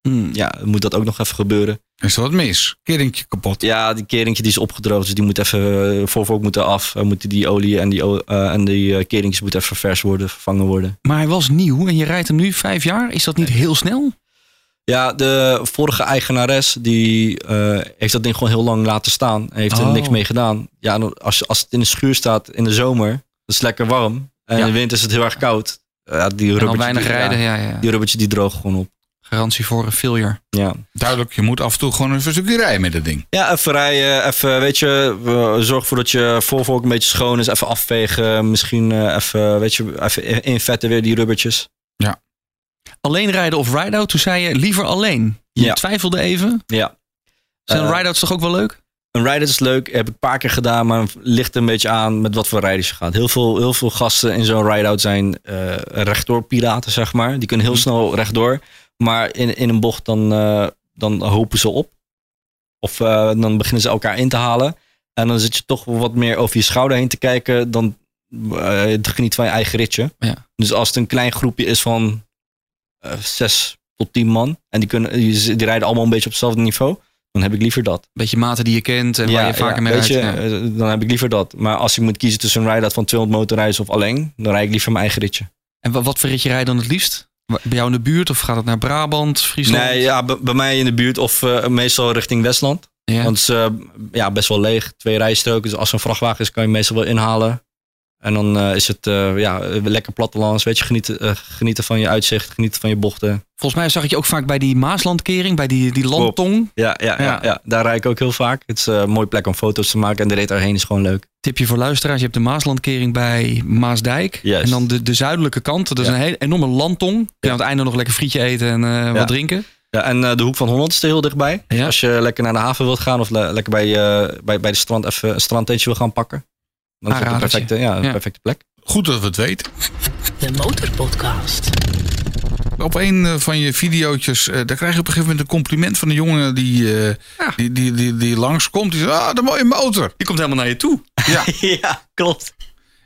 Hmm. Ja, moet dat ook nog even gebeuren. Is er wat mis? Keringje kapot. Ja, die keringje die is opgedroogd, dus die moet even, eh, voorvork moet af. Dan moeten die olie en die, eh, en die keringjes moeten even vers worden, vervangen worden. Maar hij was nieuw en je rijdt hem nu vijf jaar. Is dat niet heel snel? Ja, de vorige eigenares die eh, heeft dat ding gewoon heel lang laten staan. En heeft er Oh. niks mee gedaan. Ja, als, als het in de schuur staat in de zomer, dat is lekker warm. En Ja. in de winter is het heel erg koud. Ja, die En dan rubbertje, weinig die, rijden. Ja, Ja, ja. die rubbertje die droogt gewoon op. Garantie voor een failure. Ja. Duidelijk, je moet af en toe gewoon een stukje rijden met dat ding. ja, even rijden. Even, weet je, zorg ervoor dat je voorvork een beetje schoon is. Even afvegen. Misschien eh, even, weet je, even invetten weer die rubbertjes. Alleen rijden of ride-out? Toen zei je liever alleen. Je Ja. twijfelde even. Ja. Zijn Eh, ride-outs toch ook wel leuk? Een ride is leuk, heb ik een paar keer gedaan, maar ligt een beetje aan met wat voor rijders je gaat. Heel veel, heel veel gasten in zo'n ride-out zijn eh rechtdoor piraten, zeg maar. Die kunnen heel snel rechtdoor, maar in, in een bocht dan, eh, dan hopen ze op. Of dan beginnen ze elkaar in te halen. En dan zit je toch wat meer over je schouder heen te kijken dan te genieten van je eigen ritje. Ja. Dus als het een klein groepje is van zes tot tien man en die, kunnen, die, die rijden allemaal een beetje op hetzelfde niveau, dan heb ik liever dat. Beetje maten die je kent en waar je vaker mee rijdt. je, eh, Dan heb ik liever dat. Maar als ik moet kiezen tussen een ride-out van 200 motorrijders of alleen, dan rijd ik liever mijn eigen ritje. En wa- wat voor ritje rij je dan het liefst? Bij jou in de buurt of gaat het naar Brabant, Friesland? Nee, ja, bij mij in de buurt of eh, meestal richting Westland. Ja. Want het is eh, ja, best wel leeg. Twee rijstroken. Dus als er een vrachtwagen is, kan je meestal wel inhalen. En dan eh, is het eh, ja, lekker plattelands. Weet je, genieten, eh, genieten van je uitzicht, genieten van je bochten. Volgens mij zag ik je ook vaak bij die Maaslandkering, bij die, die landtong. Ja, ja, ja. Ja. ja, daar rijd ik ook heel vaak. Het is een mooie plek om foto's te maken. En de rit daarheen is gewoon leuk. Tipje voor luisteraars, je hebt de Maaslandkering bij Maasdijk. En dan de, de zuidelijke kant, dat is Ja. een hele enorme landtong. Kun je aan het einde nog lekker frietje eten en wat drinken. Ja, en de Hoek van Holland is er heel dichtbij. Ja. Als je lekker naar de haven wilt gaan of le- lekker bij, bij, bij de strand even een strandtentje wil gaan pakken. Dan is een perfecte, ja, perfecte plek. Goed dat we het weten. De Motorpodcast. Op een eh, van je videootjes, eh, daar krijg je op een gegeven moment een compliment van een jongen die, eh, die, die, die, die langskomt. Die zegt, ah, de mooie motor. Die komt helemaal naar je toe. Ja, ja, klopt.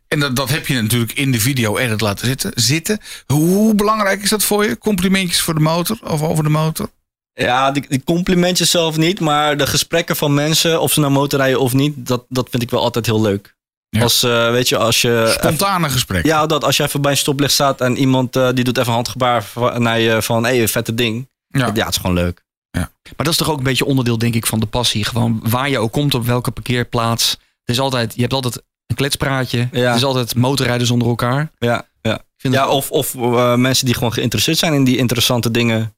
en dat, dat heb je natuurlijk in de video edit laten zitten. zitten. Hoe belangrijk is dat voor je? Complimentjes voor de motor of over de motor? Ja, die, die complimentjes zelf niet, maar de gesprekken van mensen, of ze nou motorrijden of niet, dat, dat vind ik wel altijd heel leuk. Ja. Als, eh, weet je, als je... Spontane gesprek. ja, dat als je even bij een stoplicht staat en iemand eh, die doet even een handgebaar naar je van, hé, hey, vette ding. Ja. Ja. het is gewoon leuk. Maar dat is toch ook een beetje onderdeel, denk ik, van de passie. Gewoon waar je ook komt, op welke parkeerplaats. Het is altijd, je hebt altijd een kletspraatje. Ja. Het is altijd motorrijders onder elkaar. Ja, ja. Ik vind ja of, of eh, mensen die gewoon geïnteresseerd zijn in die interessante dingen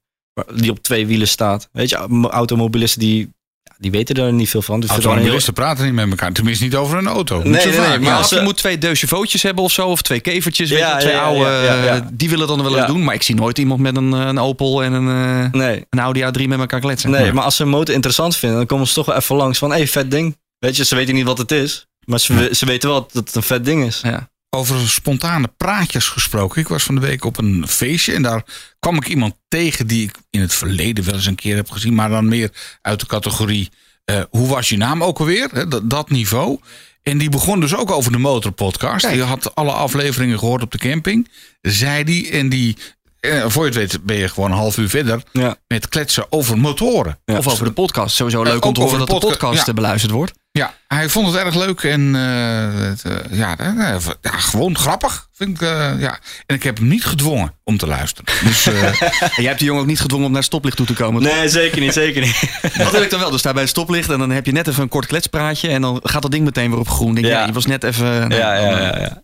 die op twee wielen staat. Weet je, mo- automobilisten die, ja, die weten er niet veel van. Dus Automobilisten praten niet met elkaar. Tenminste niet over een auto. Niet Nee, zo nee, nee, Maar Ja, als ze- je moet twee deux hebben of zo, of twee kevertjes, weet Ja, je, twee ja, oude, ja, ja, ja. eh, die willen dan wel eens Ja. doen. Maar ik zie nooit iemand met een, eh, een Opel en een, eh, Nee, een Audi A3 met elkaar kletsen. nee maar als ze een motor interessant vinden, dan komen ze toch wel even langs van, hé, hey, vet ding. Weet je, ze weten niet wat het is. Maar ze, ze weten wel dat het een vet ding is. Ja. Over spontane praatjes gesproken. Ik was van de week op een feestje en daar kwam ik iemand tegen die ik in het verleden wel eens een keer heb gezien, maar dan meer uit de categorie eh, hoe was je naam ook alweer? Hè, dat, dat niveau. En die begon dus ook over de motorpodcast. Die had alle afleveringen gehoord op de camping. Zei die en die, eh, voor je het weet ben je gewoon een half uur verder Ja. met kletsen over motoren. Of over de podcast. Sowieso leuk ook om te horen dat de de podca- podcast ja. eh, beluisterd wordt. Ja, hij vond het erg leuk en eh, het, eh, ja, eh, ja, gewoon grappig. Vind ik, eh, ja. En ik heb hem niet gedwongen om te luisteren. Dus eh, En jij hebt de jongen ook niet gedwongen om naar het stoplicht toe te komen. toch? Nee, zeker niet, zeker niet. Dat wil ik dan wel. Dus daar bij het stoplicht en dan heb je net even een kort kletspraatje. En dan gaat dat ding meteen weer op groen. Denk, je, Ja. ja. je was net even... Ja, ja, ja. ja.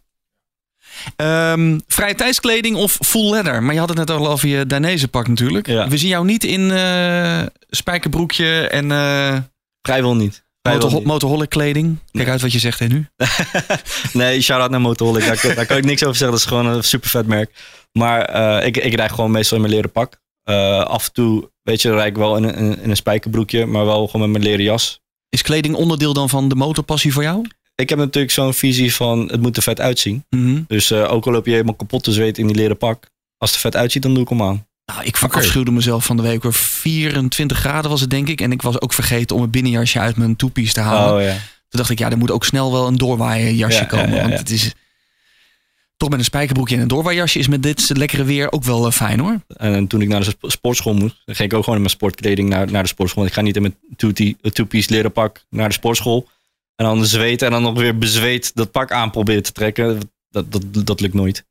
Ehm, vrije tijdskleding of full leather? Maar je had het net al over je Dainese pak natuurlijk. Ja. We zien jou niet in eh, spijkerbroekje en eh Vrijwel niet. Niet. motorholic kleding. Kijk uit wat je zegt hè, nu. Nee, shout-out naar Motorholic. Daar, kan- daar kan ik niks over zeggen. Dat is gewoon een super vet merk. Maar eh, ik, ik rijd gewoon meestal in mijn leren pak. Eh, af en toe, weet je, rijd ik wel in een, in een spijkerbroekje. Maar wel gewoon met mijn leren jas. Is kleding onderdeel dan van de motorpassie voor jou? Ik heb natuurlijk zo'n visie van het moet er vet uitzien. Mhm. Dus eh, ook al loop je helemaal kapot te zweten in die leren pak. Als het er vet uitziet, dan doe ik hem aan. Nou, ik verafschuwde mezelf van de week. Weer 24 graden was het denk ik. En ik was ook vergeten om een binnenjasje uit mijn toepies te halen. Oh ja. Toen dacht ik, ja, er moet ook snel wel een doorwaaierjasje Ja, ja, komen. ja, Want het is toch met een spijkerbroekje en een doorwaaierjasje is met dit lekkere weer ook wel eh, fijn hoor. En toen ik naar de sp- sportschool moest, dan ging ik ook gewoon in mijn sportkleding naar, naar de sportschool. Ik ga niet in mijn two- two-piece leren pak naar de sportschool. En dan zweten en dan nog weer bezweet dat pak aan proberen te trekken. Dat, dat, dat lukt nooit.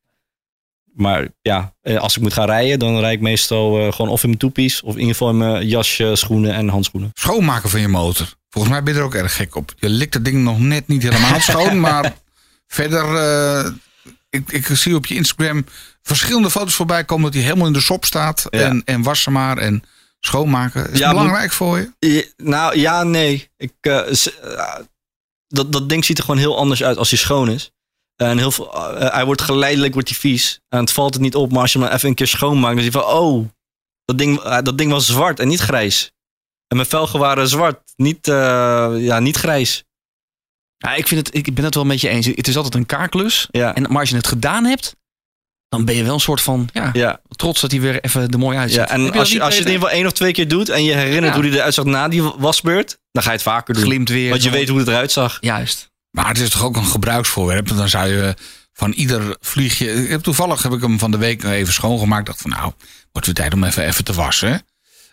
Maar ja, eh, als ik moet gaan rijden, dan rijd ik meestal eh, gewoon of in mijn two-piece. Of in ieder geval in mijn jasje, schoenen en handschoenen. Schoonmaken van je motor. Volgens mij ben je er ook erg gek op. Je likt dat ding nog net niet helemaal schoon, maar verder. eh, ik, ik zie op je Instagram verschillende foto's voorbij komen dat hij helemaal in de sop staat. Ja. En, en wassen maar en schoonmaken. Is het Ja, belangrijk voor je? Ja, nou ja, nee. Ik, dat, dat ding ziet er gewoon heel anders uit als hij schoon is. En heel veel, eh, hij wordt geleidelijk wordt hij vies. En het valt het niet op, maar als je hem even een keer schoonmaakt, dan zie je van, oh, dat ding, eh, dat ding was zwart en niet grijs. En mijn velgen waren zwart, niet, eh, ja, niet grijs. Ja, ik, vind het, ik ben het wel met je eens. Het is altijd een kaarklus. Ja, En, maar als je het gedaan hebt, dan ben je wel een soort van ja, ja, trots dat hij weer even er mooi uitziet. ja. En als je, als je het in ieder geval één of twee keer doet en je herinnert Ja. hoe hij eruit zag na die wasbeurt, dan ga je het vaker doen. glimt weer. Want je weet hoe het eruit zag. Juist. Maar het is toch ook een gebruiksvoorwerp. Dan zou je van ieder vliegje. Ik toevallig heb ik hem van de week nog even schoongemaakt. Dacht van nou, wordt weer tijd om even, even te wassen.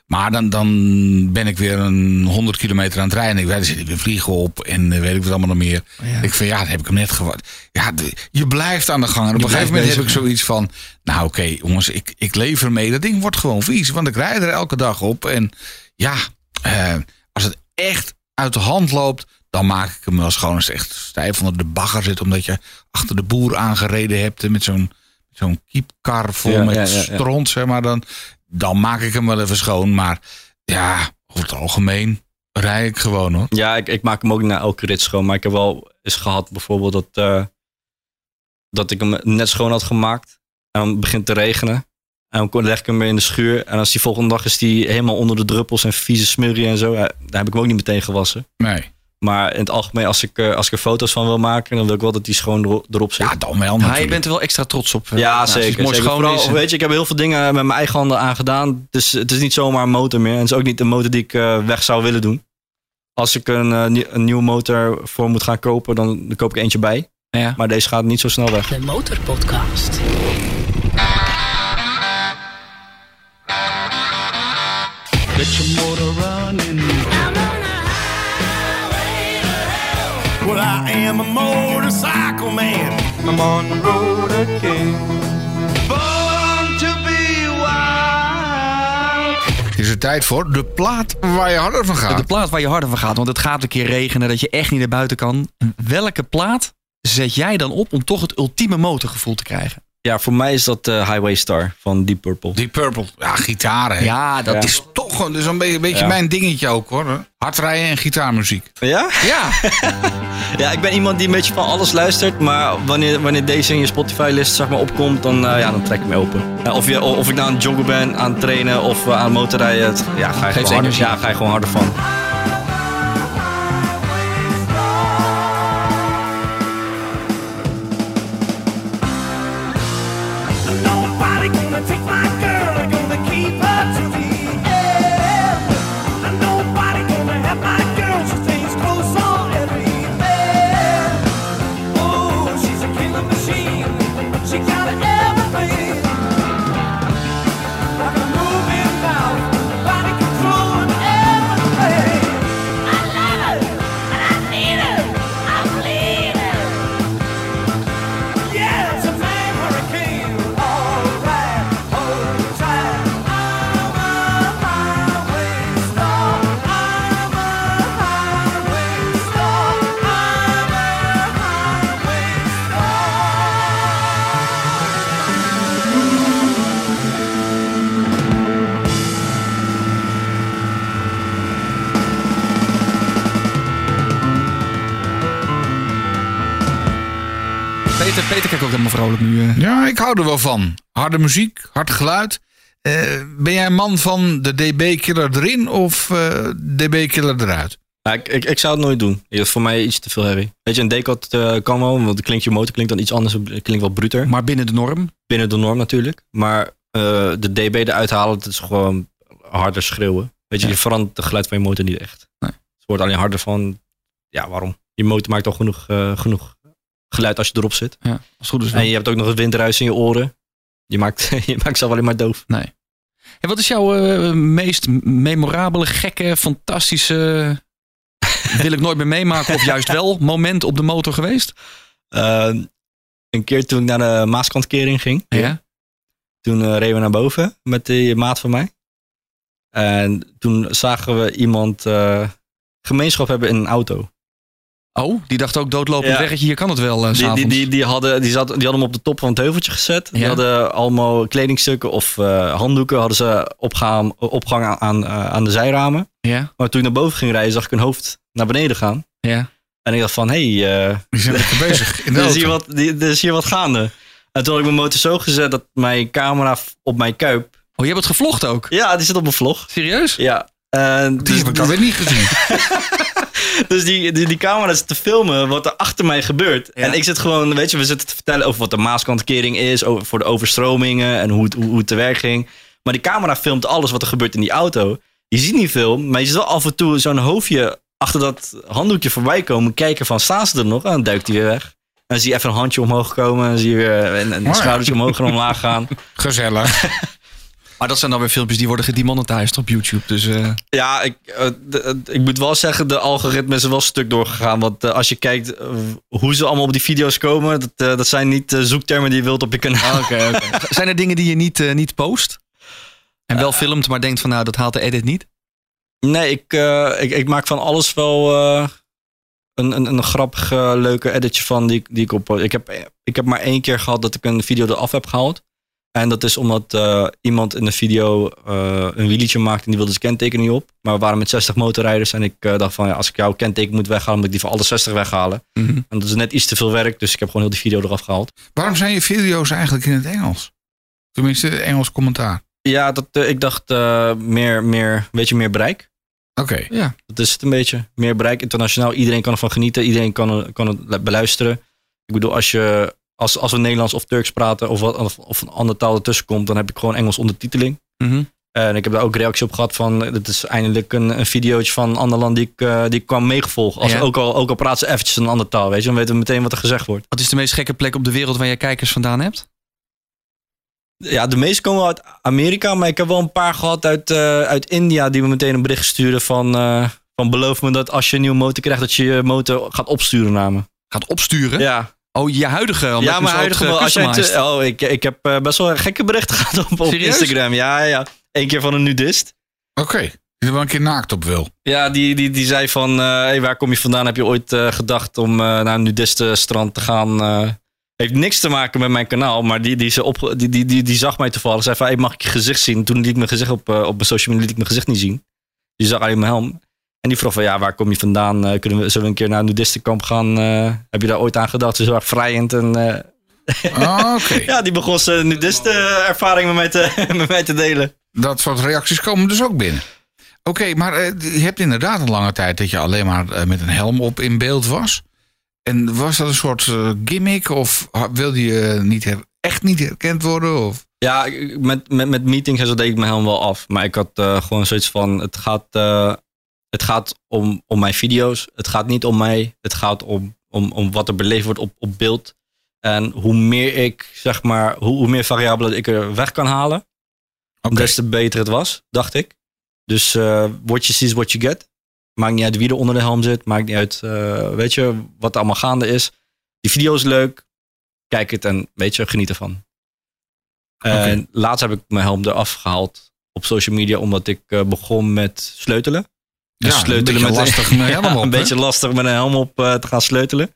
Maar dan, dan ben ik weer een 100 kilometer aan het rijden. Ik weet, er zitten weer vliegen op en eh, weet ik wat allemaal nog meer. Ja. Ik van ja, dan heb ik hem net gewassen. Ja, de- je blijft aan de gang. En op Je een gegeven moment heb ik zoiets van. Nou oké, jongens, ik, ik lever mee. Dat ding wordt gewoon vies. Want ik rijd er elke dag op. En ja, eh, als het echt uit de hand loopt, dan maak ik hem wel schoon als het echt stijf onder de bagger zit. Omdat je achter de boer aangereden hebt en met zo'n zo'n kiepkar vol Ja, met ja, ja, ja. stront, zeg maar. Dan, dan maak ik hem wel even schoon. Maar ja, over het algemeen rij ik gewoon hoor. Ja, ik, ik maak hem ook na elke rit schoon. Maar ik heb wel eens gehad bijvoorbeeld dat, eh, dat ik hem net schoon had gemaakt. En dan begint te regenen. En dan leg ik hem weer in de schuur. En als die volgende dag is die helemaal onder de druppels en vieze smurrie en zo. Daar heb ik hem ook niet meteen gewassen. Nee. Maar in het algemeen, als ik, eh, als ik er foto's van wil maken, dan wil ik wel dat die schoon ero- erop zit. Ja, dan wel Ja, je natuurlijk. bent er wel extra trots op. eh, Ja, nou, het zeker. mooi zeker. schoon Vooral, weet je, ik heb heel veel dingen met mijn eigen handen aan gedaan. Dus het is niet zomaar een motor meer. En het is ook niet de motor die ik eh, weg zou willen doen. Als ik een, eh, een nieuwe motor voor moet gaan kopen, dan, dan koop ik eentje bij. Ja. Maar deze gaat niet zo snel weg. De Motorpodcast. I am a motorcycle man. I'm on the road again. Born to be wild. Het is de tijd voor de plaat waar je harder van De gaat. plaat waar je harder van gaat, want het gaat een keer regenen dat je echt niet naar buiten kan. Welke plaat zet jij dan op om toch het ultieme motorgevoel te krijgen? Ja, voor mij is dat eh, Highway Star van Deep Purple. Deep Purple. Ja, gitaren. hè. Ja, dat Ja. is... een, dus een beetje, een beetje Ja. mijn dingetje ook hoor. Hard rijden en gitaarmuziek. Ja? Ja, Ja, ik ben iemand die een beetje van alles luistert. Maar wanneer, wanneer deze in je Spotify-list zeg maar, opkomt, dan, eh, ja, dan trek ik me open. Ja, of, je, of ik nou aan het joggen ben, aan het trainen of eh, aan het motorrijden. Ja, ga je, Geeft gewoon harder, energie. ja, ga je gewoon harder van. Helemaal vrolijk nu. eh. Ja, ik hou er wel van. Harde muziek, hard geluid. Eh, ben jij een man van de DB-killer erin of eh, DB-killer eruit? Ja, ik, ik, ik zou het nooit doen. Het is voor mij iets te veel herrie. Weet je, een decot eh, kan wel, want klinkt je motor klinkt dan iets anders. Klinkt wel bruter. Maar binnen de norm. Binnen de norm natuurlijk. Maar eh, de dB eruit halen, dat is gewoon harder schreeuwen. Weet je, Ja. je verandert het geluid van je motor niet echt. Nee. Het wordt alleen harder van, ja waarom? Je motor maakt al genoeg, eh, genoeg geluid als je erop zit. Ja, als goed is. En je hebt ook nog het windruis in je oren. Je maakt, je maakt zelf alleen maar doof. Nee. En wat is jouw eh, meest memorabele, gekke, fantastische... wil ik nooit meer meemaken of juist wel moment op de motor geweest? Eh, een keer toen ik naar de Maaskанtkering ging. Ja. Toen eh, reden we naar boven met die maat van mij. En toen zagen we iemand eh, gemeenschap hebben in een auto. Oh, die dacht ook doodlopend Ja. weggetje, hier kan het wel eh, Die, die, die, die, hadden, die, zat, die hadden hem op de top van het heuveltje gezet. Die hadden allemaal kledingstukken of eh, handdoeken hadden ze opgaan, opgehangen aan, eh, aan de zijramen. Ja, Maar toen ik naar boven ging rijden, zag ik hun hoofd naar beneden gaan. ja. En ik dacht van, hé, hey, eh, Die zijn lekker bezig in de er, is hier wat, die- er is hier wat gaande. En toen had ik mijn motor zo gezet dat mijn camera op mijn kuip... Oh, je hebt het gevlogd ook? Ja, die zit op mijn vlog. Serieus? Ja. En Die dus, heb ik alweer niet gezien. dus die, die, die camera zit te filmen wat er achter mij gebeurt. Ja. En ik zit gewoon, weet je, we zitten te vertellen over wat de Maaskantkering is, over, voor de overstromingen en hoe het, hoe, hoe het te werk ging. Maar die camera filmt alles wat er gebeurt in die auto. Je ziet niet veel, maar je ziet wel af en toe zo'n hoofdje achter dat handdoekje voorbij komen. Kijken van, staan ze er nog? En dan duikt hij weer weg. En dan zie je even een handje omhoog komen. En dan zie je weer een, een schoudertje omhoog en omlaag gaan. Gezellig. Maar dat zijn dan weer filmpjes die worden gedemonetized op YouTube. Dus eh, Ja, ik, eh, de- de- ik moet wel zeggen, de algoritme is wel stuk doorgegaan. Want eh, als je kijkt eh, hoe ze allemaal op die video's komen, dat, eh, dat zijn niet eh, zoektermen die je wilt op je kanaal. zijn er dingen die je niet, eh, niet post? En wel filmt, maar denkt van nou, dat haalt de edit niet? Nee, ik, eh, ik, ik maak van alles wel eh, een, een, een grappig, eh, leuke editje van die, die ik op. Ik heb, ik heb maar één keer gehad dat ik een video eraf heb gehaald. En dat is omdat eh, iemand in de video eh, een wielietje maakte en die wilde zijn kenteken niet op. Maar we waren met 60 motorrijders en ik eh, dacht van ja, als ik jouw kenteken moet weghalen, moet ik die van alle 60 weghalen. En dat is net iets te veel werk, dus ik heb gewoon heel die video eraf gehaald. Waarom zijn je video's eigenlijk in het Engels? Tenminste, Engels commentaar. Ja, dat, eh, ik dacht eh, meer, meer, een beetje meer bereik. Oké. Ja. Dat is het een beetje. Meer bereik internationaal. Iedereen kan ervan genieten. Iedereen kan, kan het beluisteren. Ik bedoel, als, je, als, als we Nederlands of Turks praten of, wat, of, of een andere taal ertussen komt, dan heb ik gewoon Engels ondertiteling. Mhm. En ik heb daar ook reactie op gehad van, dit is eindelijk een, een videootje van een ander land die ik, eh, die ik kwam meegevolgen. Als Ja. ook, al, ook al praten ze eventjes een andere taal, weet je, dan weten we meteen wat er gezegd wordt. Wat is de meest gekke plek op de wereld waar je kijkers vandaan hebt? Ja, de meeste komen uit Amerika, maar ik heb wel een paar gehad uit, eh, uit India die me meteen een bericht sturen van, eh, van beloof me dat als je een nieuwe motor krijgt, dat je je motor gaat opsturen naar me. Gaat opsturen? Ja, Oh, je huidige? omdat ja je maar zo huidige wel. Als jij gecustomized. te- oh, ik, ik heb eh, best wel gekke berichten gehad op, op? Instagram. Ja, ja, ja. Eén keer van een nudist. Oké. Die er wel een keer naakt op wil. Ja, die, die, die zei van, eh, hey, waar kom je vandaan? Heb je ooit eh, gedacht om eh, naar een nudistenstrand te gaan? Eh, heeft niks te maken met mijn kanaal, maar die, die, ze op, die, die, die, die zag mij toevallig. Zei van, hey, mag ik je gezicht zien? Toen liet ik mijn gezicht op, eh, op mijn social media liet ik mijn gezicht niet zien. Die zag alleen mijn helm. En die vroeg van, ja, waar kom je vandaan? Eh, kunnen we, zullen we een keer naar een nudistenkamp gaan? Eh, heb je daar ooit aan gedacht? Ze erg vrijend en... eh, Ah, Oké. ja, die begon zijn nudistenervaring met mij te, met mij te delen. Dat soort reacties komen dus ook binnen. Oké, maar je hebt inderdaad een lange tijd dat je alleen maar met een helm op in beeld was. En was dat een soort gimmick of wilde je niet echt niet herkend worden? Of? Ja, met, met, met meetings en zo deed ik mijn helm wel af. Maar ik had eh, gewoon zoiets van, het gaat, het gaat om, om mijn video's. Het gaat niet om mij. Het gaat om, om, om wat er beleefd wordt op, op beeld. En hoe meer ik, zeg maar, hoe, hoe meer variabelen ik er weg kan halen, des te beter het was, dacht ik. Dus eh what you see is what you get. Maakt niet uit wie er onder de helm zit. Maakt niet uit, eh, weet je, wat er allemaal gaande is. Die video is leuk. Kijk het en weet je, geniet ervan. En laatst heb ik mijn helm eraf gehaald op social media, omdat ik eh, begon met sleutelen. Dus Ja, een beetje met lastig met een helm op, een beetje lastig met een helm op eh, te gaan sleutelen.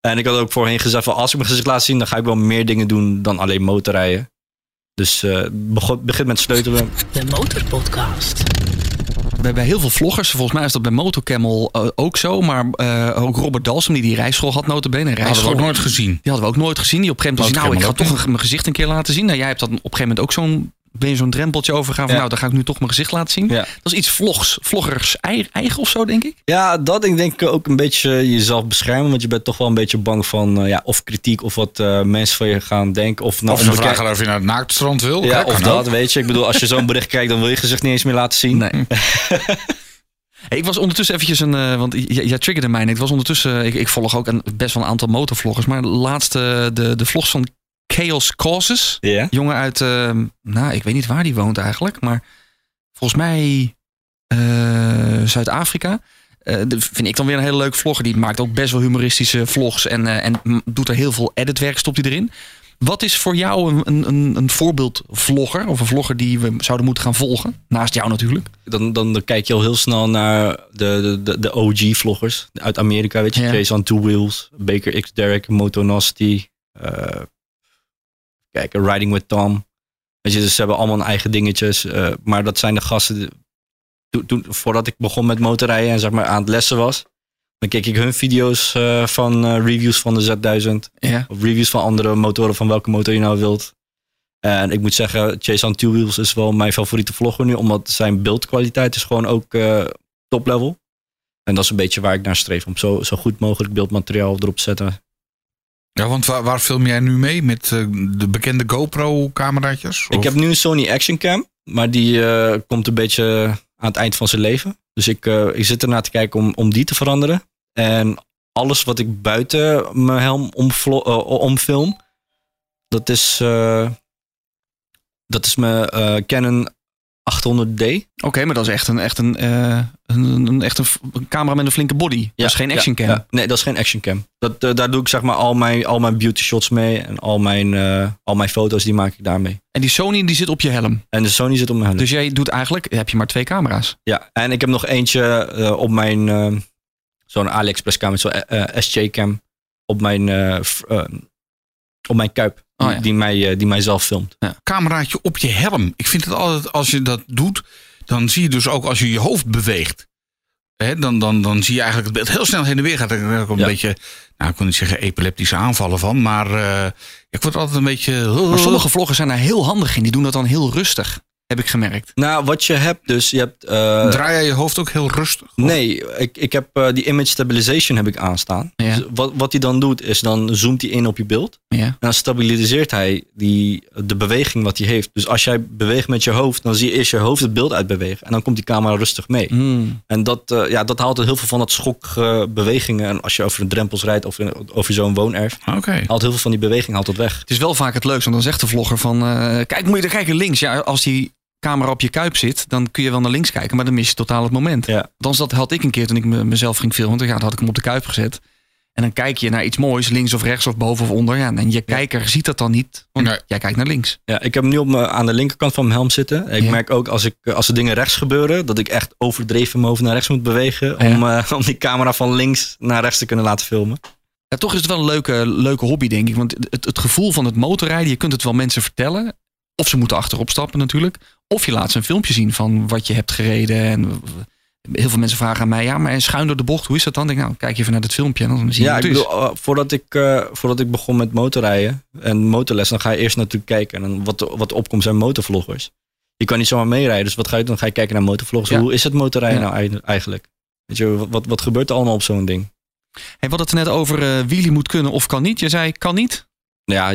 En ik had ook voorheen gezegd van als ik mijn gezicht laat zien, dan ga ik wel meer dingen doen dan alleen motorrijden. Dus eh begon, begin met sleutelen. De Motorpodcast. bij, bij heel veel vloggers. Volgens mij is dat bij Motocamel eh, ook zo. Maar eh, ook Robert Dalsum, die die rijschool had notabene. Een Hadden we ook nooit gezien. Die hadden we ook nooit gezien. Die op een gegeven moment zei, nou, ik ga toch een- mijn gezicht een keer laten zien. Nou, jij hebt dan op een gegeven moment ook zo'n ben je zo'n drempeltje overgaan van Ja. nou, dan ga ik nu toch mijn gezicht laten zien. Ja. Dat is iets vlogs, vloggers ei- eigen of zo, denk ik. Ja, dat ik denk ik ook een beetje jezelf beschermen. Want je bent toch wel een beetje bang van eh, ja, of kritiek of wat eh, mensen van je gaan denken. Of, nou, Of ze onbekend- vragen of je naar het naaktstrand wil. Ja, of ook. dat, weet je. Ik bedoel, als je zo'n bericht kijkt, dan wil je gezicht niet eens meer laten zien. Nee. Hey, ik was ondertussen eventjes een, eh, want jij triggerde mij. net. Ik was ondertussen, ik, ik volg ook een, best wel een aantal motorvloggers, maar laatst eh, de, de vlogs van Chaos Causes. Jongen uit, eh, nou, ik weet niet waar die woont eigenlijk, maar volgens mij eh, Zuid-Afrika. Dat vind ik dan weer een hele leuke vlogger. Die maakt ook best wel humoristische vlogs en, eh, en doet er heel veel editwerk, stopt hij erin. Wat is voor jou een, een, een, een voorbeeldvlogger of een vlogger die we zouden moeten gaan volgen? Naast jou natuurlijk. Dan, dan, dan kijk je al heel snel naar de, de, de, OG-vloggers uit Amerika. Weet je, Ja. Chase on Two Wheels, Baker X Derek, Motonasti. eh kijk, Riding with Tom. Weet je, dus ze hebben allemaal hun eigen dingetjes. eh, maar dat zijn de gasten. Toen, toen, voordat ik begon met motorrijden en zeg maar aan het lessen was, dan keek ik hun video's eh, van eh, reviews van de Z1000. Ja. Of reviews van andere motoren, van welke motor je nou wilt. En ik moet zeggen, Chase on Two Wheels is wel mijn favoriete vlogger nu. Omdat zijn beeldkwaliteit is gewoon ook top level. En dat is een beetje waar ik naar streef. Om zo, zo goed mogelijk beeldmateriaal erop te zetten. Ja, want waar, waar film jij nu mee? Met eh, de bekende GoPro-cameraatjes? Ik heb nu een Sony Action Cam. Maar die eh, komt een beetje aan het eind van zijn leven. Dus ik, eh, ik zit ernaar te kijken om, om die te veranderen. En alles wat ik buiten mijn helm omfilm. Dat is, dat is mijn Canon 800D. Oké, maar dat is echt een, echt een, eh, een, een, echt een, camera met een flinke body. dat is geen action cam. Ja, ja. Nee, dat is geen action cam. Dat, eh, daar doe ik zeg maar al mijn, al mijn beauty shots mee. En al mijn, eh, al mijn foto's die maak ik daarmee. En die Sony die zit op je helm. En de Sony zit op mijn helm. Dus jij doet eigenlijk, heb je maar twee camera's. Ja, en ik heb nog eentje op mijn, zo'n AliExpress cam, zo'n SJ cam. Op mijn, op mijn kuip. Oh, die, ja. die, mij, eh, die mij zelf filmt. cameraatje op je helm. Ik vind het altijd, als je dat doet, dan zie je dus ook als je je hoofd beweegt. Hè, dan, dan, dan zie je eigenlijk het beeld heel snel heen en weer gaat. Er ook een Ja. beetje, nou ik wil niet zeggen epileptische aanvallen van, maar eh, ik word altijd een beetje... Maar sommige vloggers zijn daar heel handig in. Die doen dat dan heel rustig, heb ik gemerkt. Nou, wat je hebt dus, je hebt... eh, Draai jij je hoofd ook heel rustig? Nee, ik, ik heb eh, die image stabilization heb ik aanstaan. Ja. Dus wat, wat hij dan doet, is dan zoomt hij in op je beeld. Ja. En dan stabiliseert hij die, de beweging wat hij heeft. Dus als jij beweegt met je hoofd, dan zie je eerst je hoofd het beeld uitbewegen. En dan komt die camera rustig mee. Hmm. En dat, eh, ja, dat haalt heel veel van dat schokbewegingen. bewegingen. En als je over een drempels rijdt of in- over zo'n woonerf, Oké. haalt heel veel van die beweging haalt het weg. Het is wel vaak het leukste, want dan zegt de vlogger van... eh, kijk, moet je er kijken links. Ja, als die camera op je kuip zit, dan kun je wel naar links kijken. Maar dan mis je totaal het moment. Ja. Althans, dat had ik een keer toen ik me- mezelf ging filmen. Ja, dan had ik hem op de kuip gezet. En dan kijk je naar iets moois, links of rechts of boven of onder. Ja, en je kijker ziet dat dan niet, want Nee. jij kijkt naar links. Ja, ik heb hem nu op me, aan de linkerkant van mijn helm zitten. Ik Ja. merk ook als, ik, als er dingen rechts gebeuren, dat ik echt overdreven mijn hoofd naar rechts moet bewegen. Ja. Om, eh, om die camera van links naar rechts te kunnen laten filmen. Ja, toch is het wel een leuke, leuke hobby, denk ik. Want het, het gevoel van het motorrijden, je kunt het wel mensen vertellen. Of ze moeten achterop stappen natuurlijk. Of je laat ze een filmpje zien van wat je hebt gereden. En heel veel mensen vragen aan mij, ja, maar schuin door de bocht, hoe is dat dan? Ik denk, nou, kijk even naar het filmpje en dan zie je Ja, ik bedoel, eh, voordat, ik, eh, voordat ik begon met motorrijden en motorles, dan ga je eerst natuurlijk kijken. En wat, wat opkomt zijn motorvloggers. Je kan niet zomaar meerijden, dus wat ga je doen? Dan ga je kijken naar motorvloggers. Ja. Hoe is het motorrijden Ja. nou eigen- eigenlijk? Weet je, wat- wat, gebeurt er allemaal op zo'n ding? Hey, we hadden het net over eh wheelie moet kunnen of kan niet. Je zei kan niet. Ja,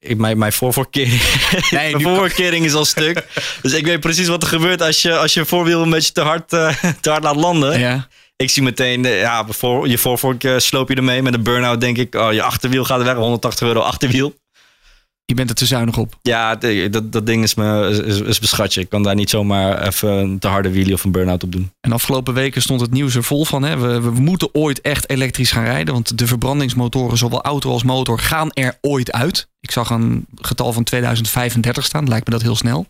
ik, mijn, mijn voorvoorkering, Nee, mijn is al stuk. dus ik weet precies wat er gebeurt als je, als je voorwiel een beetje te hard, eh, te hard laat landen. Ja. Ik zie meteen, ja, voor, je voorvork eh, sloop je ermee. Met een burn-out denk ik, oh, je achterwiel gaat er weg. 180 euro achterwiel. Je bent er te zuinig op. Ja, dat, dat ding is me is, is, beschatje. Ik kan daar niet zomaar even een te harde wheelie of een burn-out op doen. En afgelopen weken stond het nieuws er vol van. Hè. We, we moeten ooit echt elektrisch gaan rijden. Want de verbrandingsmotoren, zowel auto als motor, gaan er ooit uit. Ik zag een getal van 2035 staan. Lijkt me dat heel snel.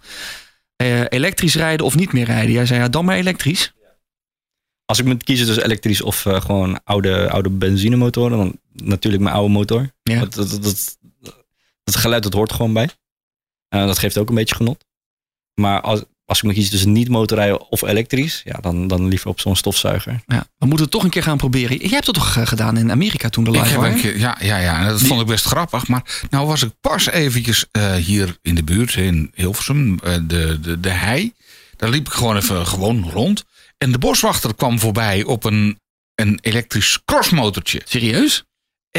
Eh, elektrisch rijden of niet meer rijden? Jij zei ja, dan maar elektrisch. Als ik moet kiezen tussen elektrisch of eh, gewoon oude, oude benzinemotoren, dan natuurlijk mijn oude motor. Ja. Dat, dat, dat, dat geluid dat hoort gewoon bij. Eh, dat geeft ook een beetje genot. Maar als, als ik moet kiezen tussen niet motorrijden of elektrisch, ja, dan, dan liever op zo'n stofzuiger. Ja, we moeten het toch een keer gaan proberen. Jij hebt het toch eh, gedaan in Amerika toen de Ik live heb was? een keer, ja, ja, ja, dat vond ik best grappig. Maar nou was ik pas eventjes eh, hier in de buurt, in Hilversum, eh, de, de, de hei. Daar liep ik gewoon even gewoon rond. En de boswachter kwam voorbij op een, een elektrisch crossmotortje. Serieus?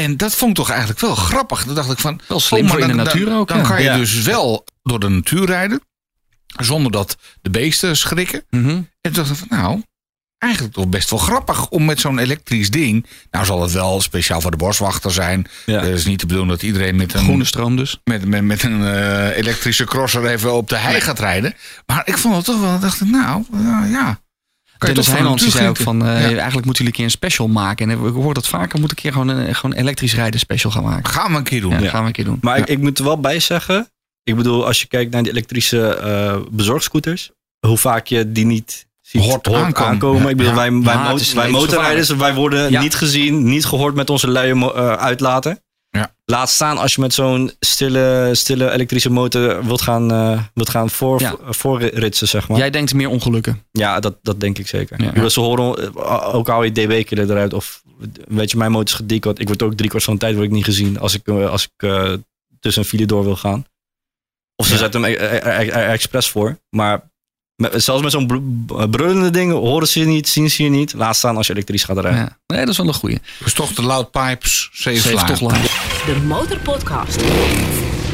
En dat vond ik toch eigenlijk wel grappig. Dan dacht ik van... Wel slim maar voor in de natuur dan, ook, Dan ja. kan je Ja. dus wel door de natuur rijden. Zonder dat de beesten schrikken. Mhm. En toen dacht ik van nou, eigenlijk toch best wel grappig om met zo'n elektrisch ding. Nou zal het wel speciaal voor de boswachter zijn. Ja. Het is niet de bedoeling dat iedereen met een, Groene stroom dus. met, met, met een eh, elektrische crosser even op de hei gaat rijden. Maar ik vond het toch wel, dacht ik nou, ja. ja. Kan Dennis Heijmans die zei ook van, eh, eigenlijk moeten jullie een keer een special maken. En ik hoor dat vaker, moet een keer gewoon een gewoon elektrisch rijden special gaan maken. Gaan we een keer doen. Ja, Ja. gaan we een keer doen. Maar ik, ik moet er wel bij zeggen, ik bedoel, als je kijkt naar die elektrische eh bezorgscooters, hoe vaak je die niet ziet Hoort hoort aankomen. aankomen. Ja. Ik bedoel, Ja. wij, wij, wij motorrijders, wij worden Ja. niet gezien, niet gehoord met onze luie eh, uitlaten. Ja. Laat staan als je met zo'n stille, stille elektrische motor wilt gaan, eh, wilt gaan voor, Ja. voorritsen, zeg maar. Jij denkt meer ongelukken. Ja, dat, dat denk ik zeker. Ja. Bedoel, Ze horen, eh, ook al je dB-killer eruit. Of weet je, mijn motor is gedecod. Ik word ook drie kwart van de tijd word ik niet gezien als ik, eh, als ik eh, tussen een file door wil gaan. Of ze zetten hem er- er- er expres voor. Maar met, zelfs met zo'n br- brullende dingen horen ze je niet, zien ze je niet. Laat staan als je elektrisch gaat rijden. Ja. Nee, dat is wel een goeie. Dus toch de loud pipes, save, toch lang. De Motorpodcast.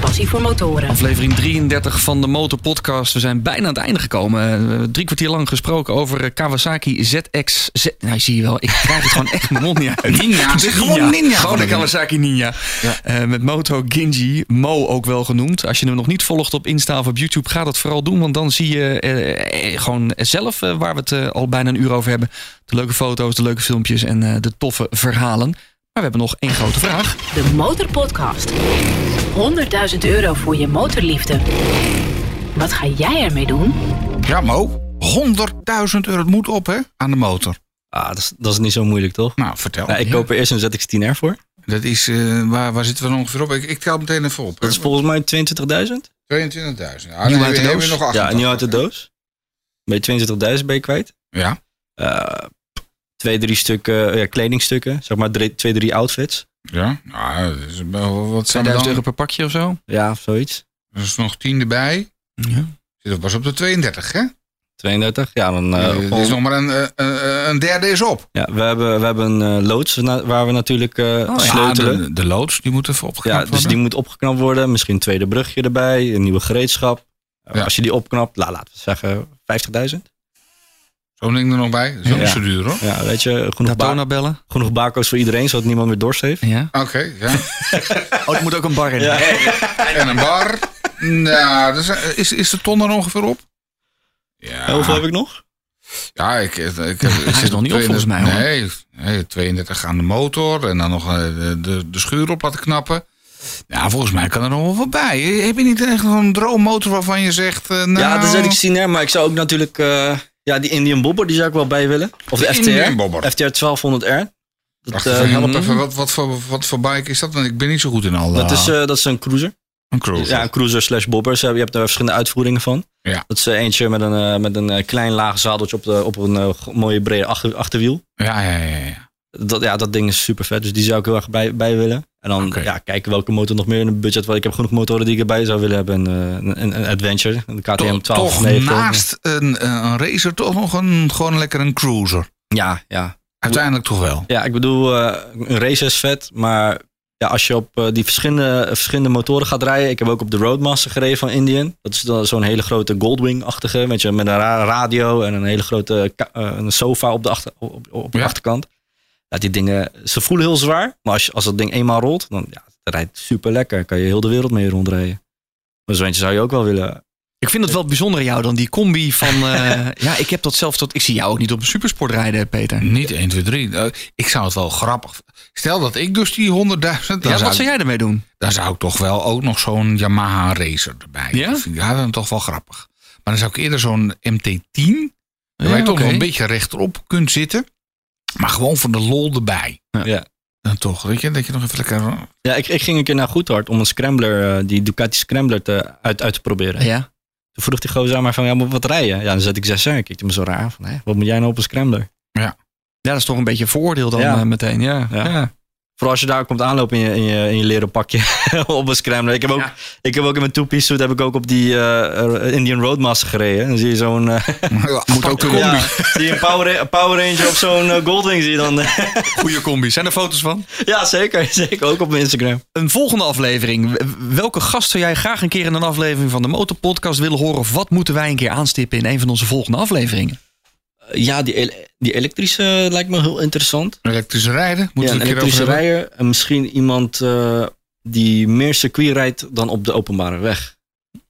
Passie voor motoren. Aflevering 33 van de Motor Podcast. We zijn bijna aan het einde gekomen. Eh, drie kwartier lang gesproken over eh, Kawasaki ZX. Z nou, zie je wel, ik krijg het gewoon echt mijn mond niet uit. Ninja, gewoon Ninja. Gewoon de Kawasaki Ninja. Ja. Eh, met Moto Ginji, Mo ook wel genoemd. Als je hem nog niet volgt op Insta of op YouTube, ga dat vooral doen. Want dan zie je gewoon zelf waar we het al bijna een uur over hebben. De leuke foto's, de leuke filmpjes en eh, de toffe verhalen. Maar we hebben nog één grote vraag. De Motorpodcast. 100.000 euro voor je motorliefde. Wat ga jij ermee doen? Ja, Mo. 100.000 euro, het moet op hè, aan de motor. Ah, dat, is, dat is niet zo moeilijk, toch? Nou, vertel. Nou, ik koop er eerst een ZX-10R voor. Dat is, eh, waar, waar zitten we dan ongeveer op? Ik, ik tel meteen even op. Dat is volgens mij 22.000. 22.000. Ja, Nieuw dan uit de hebben we doos? nog 88. Ja, nieuw uit de doos. Ben je 22.000 ben je kwijt. Ja. Eh, twee, drie stukken ja, kledingstukken. Zeg maar drie, twee, drie outfits. Ja, nou, dat is wel- wat zijn we 2000 dan? euro per pakje of zo. Ja, zoiets. Er is nog 10 erbij. Ja. Zit pas op de 32, hè? 32. Ja, dan... eh, Eh, is nog maar een, eh, eh, een derde is op. ja, we hebben, we hebben een eh, loods waar we natuurlijk eh, ja. sleutelen. de, de loods, die moeten even Ja, opgeknapt dus die moet opgeknapt worden. Misschien een tweede brugje erbij. Een nieuwe gereedschap. Eh, Ja. Als je die opknapt, la, laten we zeggen 50.000. Zo'n ding er nog bij. Dat is Ja. zo duur, hoor. Ja, weet je, genoeg, ba bellen. genoeg bako's voor iedereen, zodat niemand meer dorst heeft. Ja. Oké, ja. Oh, er moet ook een bar in. En een bar. Nou, dus, eh, is, is de ton er ongeveer op? Ja. En hoeveel heb ik nog? Ja, ik, ik, ik heb, ik zit nog niet op 32 volgens mij, hoor. Nee, nee, 32 aan de motor en dan nog eh, de, de, de schuur op laten knappen. Ja, volgens mij kan er nog wel wat bij. Heb je niet echt een droommotor waarvan je zegt... eh, nou, Ja, dat zet ik zien, maar ik zou ook natuurlijk... eh, ja, die Indian Bobber, die zou ik wel bij willen. Of de, De FTR. FTR 1200R. Dat, Wacht eh, even, help even. Wat, wat, voor, wat voor bike is dat? Want ik ben niet zo goed in al. dat, is, eh, dat is een cruiser. een cruiser. Ja, een cruiser slash bobber. Ze Je hebt er verschillende uitvoeringen van. Ja. Dat is eh, eentje met een, eh, met een klein laag zadeltje op, de, op een mooie brede achter, achterwiel. ja, ja, ja, ja. Dat, ja, dat ding is super vet. Dus die zou ik heel erg bij, bij willen. En dan ja, kijken welke motor nog meer in het budget. Want ik heb genoeg motoren die ik erbij zou willen hebben. Een, eh, een, een Adventure, een KTM Toch, 12. toch naast een, eh, een racer toch nog een, gewoon lekker een cruiser. Ja, ja. Uiteindelijk toch wel. Ja, ik bedoel, eh, een race is vet, maar ja, als je op die verschillende, verschillende motoren gaat rijden. Ik heb ook op de Roadmaster gereden van Indian. Dat is dan zo'n hele grote Goldwing-achtige, weet je, met een ra- radio en een hele grote een sofa op de, achter, op, op de Ja. achterkant. Ja, die dingen, ze voelen heel zwaar, maar als, je, als dat ding eenmaal rolt, dan ja, het rijdt super lekker. Kan je heel de wereld mee rondrijden. Maar zo'n eentje zou je ook wel willen. Ik vind het wel bijzonder aan jou dan, die combi van... eh, ja, ik heb dat zelf tot... Ik zie jou ook niet op een supersport rijden, Peter. Niet 1, 2, 3. Eh, ik zou het wel grappig. Stel dat ik dus die 100.000. Dan, Ja, wat zou jij ermee doen? dan zou ik toch wel ook nog zo'n Yamaha racer erbij. Ja? Dat vind ik ja, dan toch wel grappig. Maar dan zou ik eerder zo'n MT10. Waar Ja, je toch oké. nog een beetje rechterop kunt zitten. Maar gewoon voor de lol erbij. Ja. Dan toch, weet je, dat je nog even lekker. Ja, ik, ik ging een keer naar Goedhart om een scrambler, eh, die Ducati Scrambler te, uit, uit te proberen. Ja. Toen vroeg die gozer aan mij van, ja, maar wat rijden? Ja, dan zet ik 6 Ik kikte me zo raar van, hè, wat moet jij nou op een scrambler? Ja, dat is toch een beetje een vooroordeel dan Ja. eh, meteen. Ja. Ja. Ja. Vooral als je daar komt aanlopen in je, in je, in je leren pakje op een scrambler. Ik heb ook, Ja. ik heb ook in mijn two-piece suit heb ik ook op die eh, Indian Roadmaster gereden. Dan zie je zo'n... eh, Moet ook kunnen. ja, zie je een Power, een Power Ranger op zo'n eh, Goldwing zie je dan. Goeie combi. Zijn er foto's van? ja, zeker. Zeker, ook op mijn Instagram. Een volgende aflevering. Welke gast zou jij graag een keer in een aflevering van de Motorpodcast willen horen? Of wat moeten wij een keer aanstippen in een van onze volgende afleveringen? Ja, die, die elektrische lijkt me heel interessant. Elektrische rijden. Moeten ja, een elektrische rijder. En misschien iemand eh, die meer circuit rijdt dan op de openbare weg.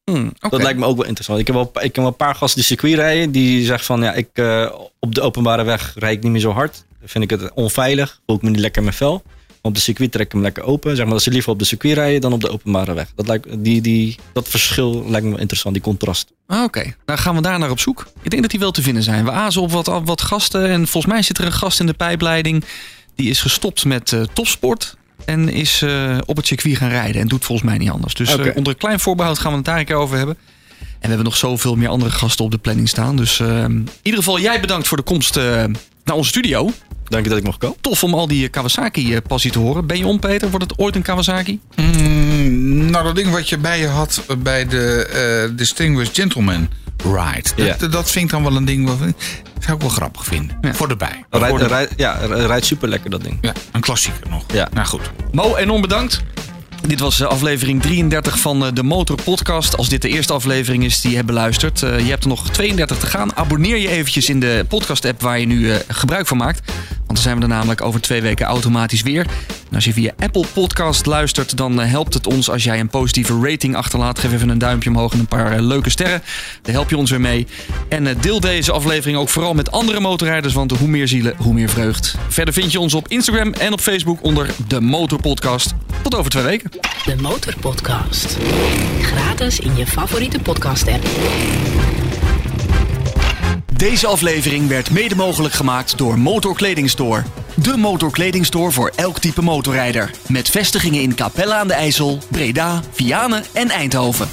Hmm. Dat lijkt me ook wel interessant. Ik heb wel, ik ken wel een paar gasten die circuit rijden. Die zeggen van, ja, ik, eh, op de openbare weg rijd ik niet meer zo hard. Dan vind ik het onveilig. Voel ik me niet lekker in mijn vel. Op de circuit trek ik hem lekker open. Zeg maar dat ze liever op de circuit rijden dan op de openbare weg. Dat, lijkt, die, die, dat verschil lijkt me interessant, die contrast. Ah, Oké, nou gaan we daar naar op zoek. Ik denk dat die wel te vinden zijn. We azen op wat, wat gasten. En volgens mij zit er een gast in de pijpleiding. Die is gestopt met eh, topsport. En is eh, op het circuit gaan rijden. En doet volgens mij niet anders. Dus eh, onder een klein voorbehoud gaan we het daar een keer over hebben. En we hebben nog zoveel meer andere gasten op de planning staan. Dus eh, in ieder geval jij bedankt voor de komst naar onze studio. Dank je dat ik mocht komen. Tof om al die Kawasaki-passie te horen. Ben je om, Peter? Wordt het ooit een Kawasaki? Mm, nou, dat ding wat je bij je had bij de eh Distinguished Gentleman Ride. Dat, Ja. dat vind ik dan wel een ding wat zou ik wel grappig vinden. Ja. Voor erbij. Rijdt rijdt- ja, rijdt super lekker dat ding. Ja, een klassieker nog. Ja. Nou goed. Mo, enorm bedankt. Dit was eh, aflevering 33 van eh, de Motor Podcast. Als dit de eerste aflevering is die je hebt beluisterd. eh, je hebt er nog 32 te gaan. Abonneer je eventjes in de podcast-app waar je nu gebruik van maakt. Want dan zijn we er namelijk over twee weken automatisch weer. En als je via Apple Podcast luistert, dan eh, helpt het ons als jij een positieve rating achterlaat. Geef even een duimpje omhoog en een paar eh, leuke sterren. Daar help je ons weer mee. En eh, deel deze aflevering ook vooral met andere motorrijders. Want hoe meer zielen, hoe meer vreugd. Verder vind je ons op Instagram en op Facebook onder de Motor Podcast. Tot over twee weken. De Motorpodcast. Gratis in je favoriete podcast-app. Deze aflevering werd mede mogelijk gemaakt door Motorkleding Store. De motorkledingstore voor elk type motorrijder. Met vestigingen in Capella aan de IJssel, Breda, Vianen en Eindhoven.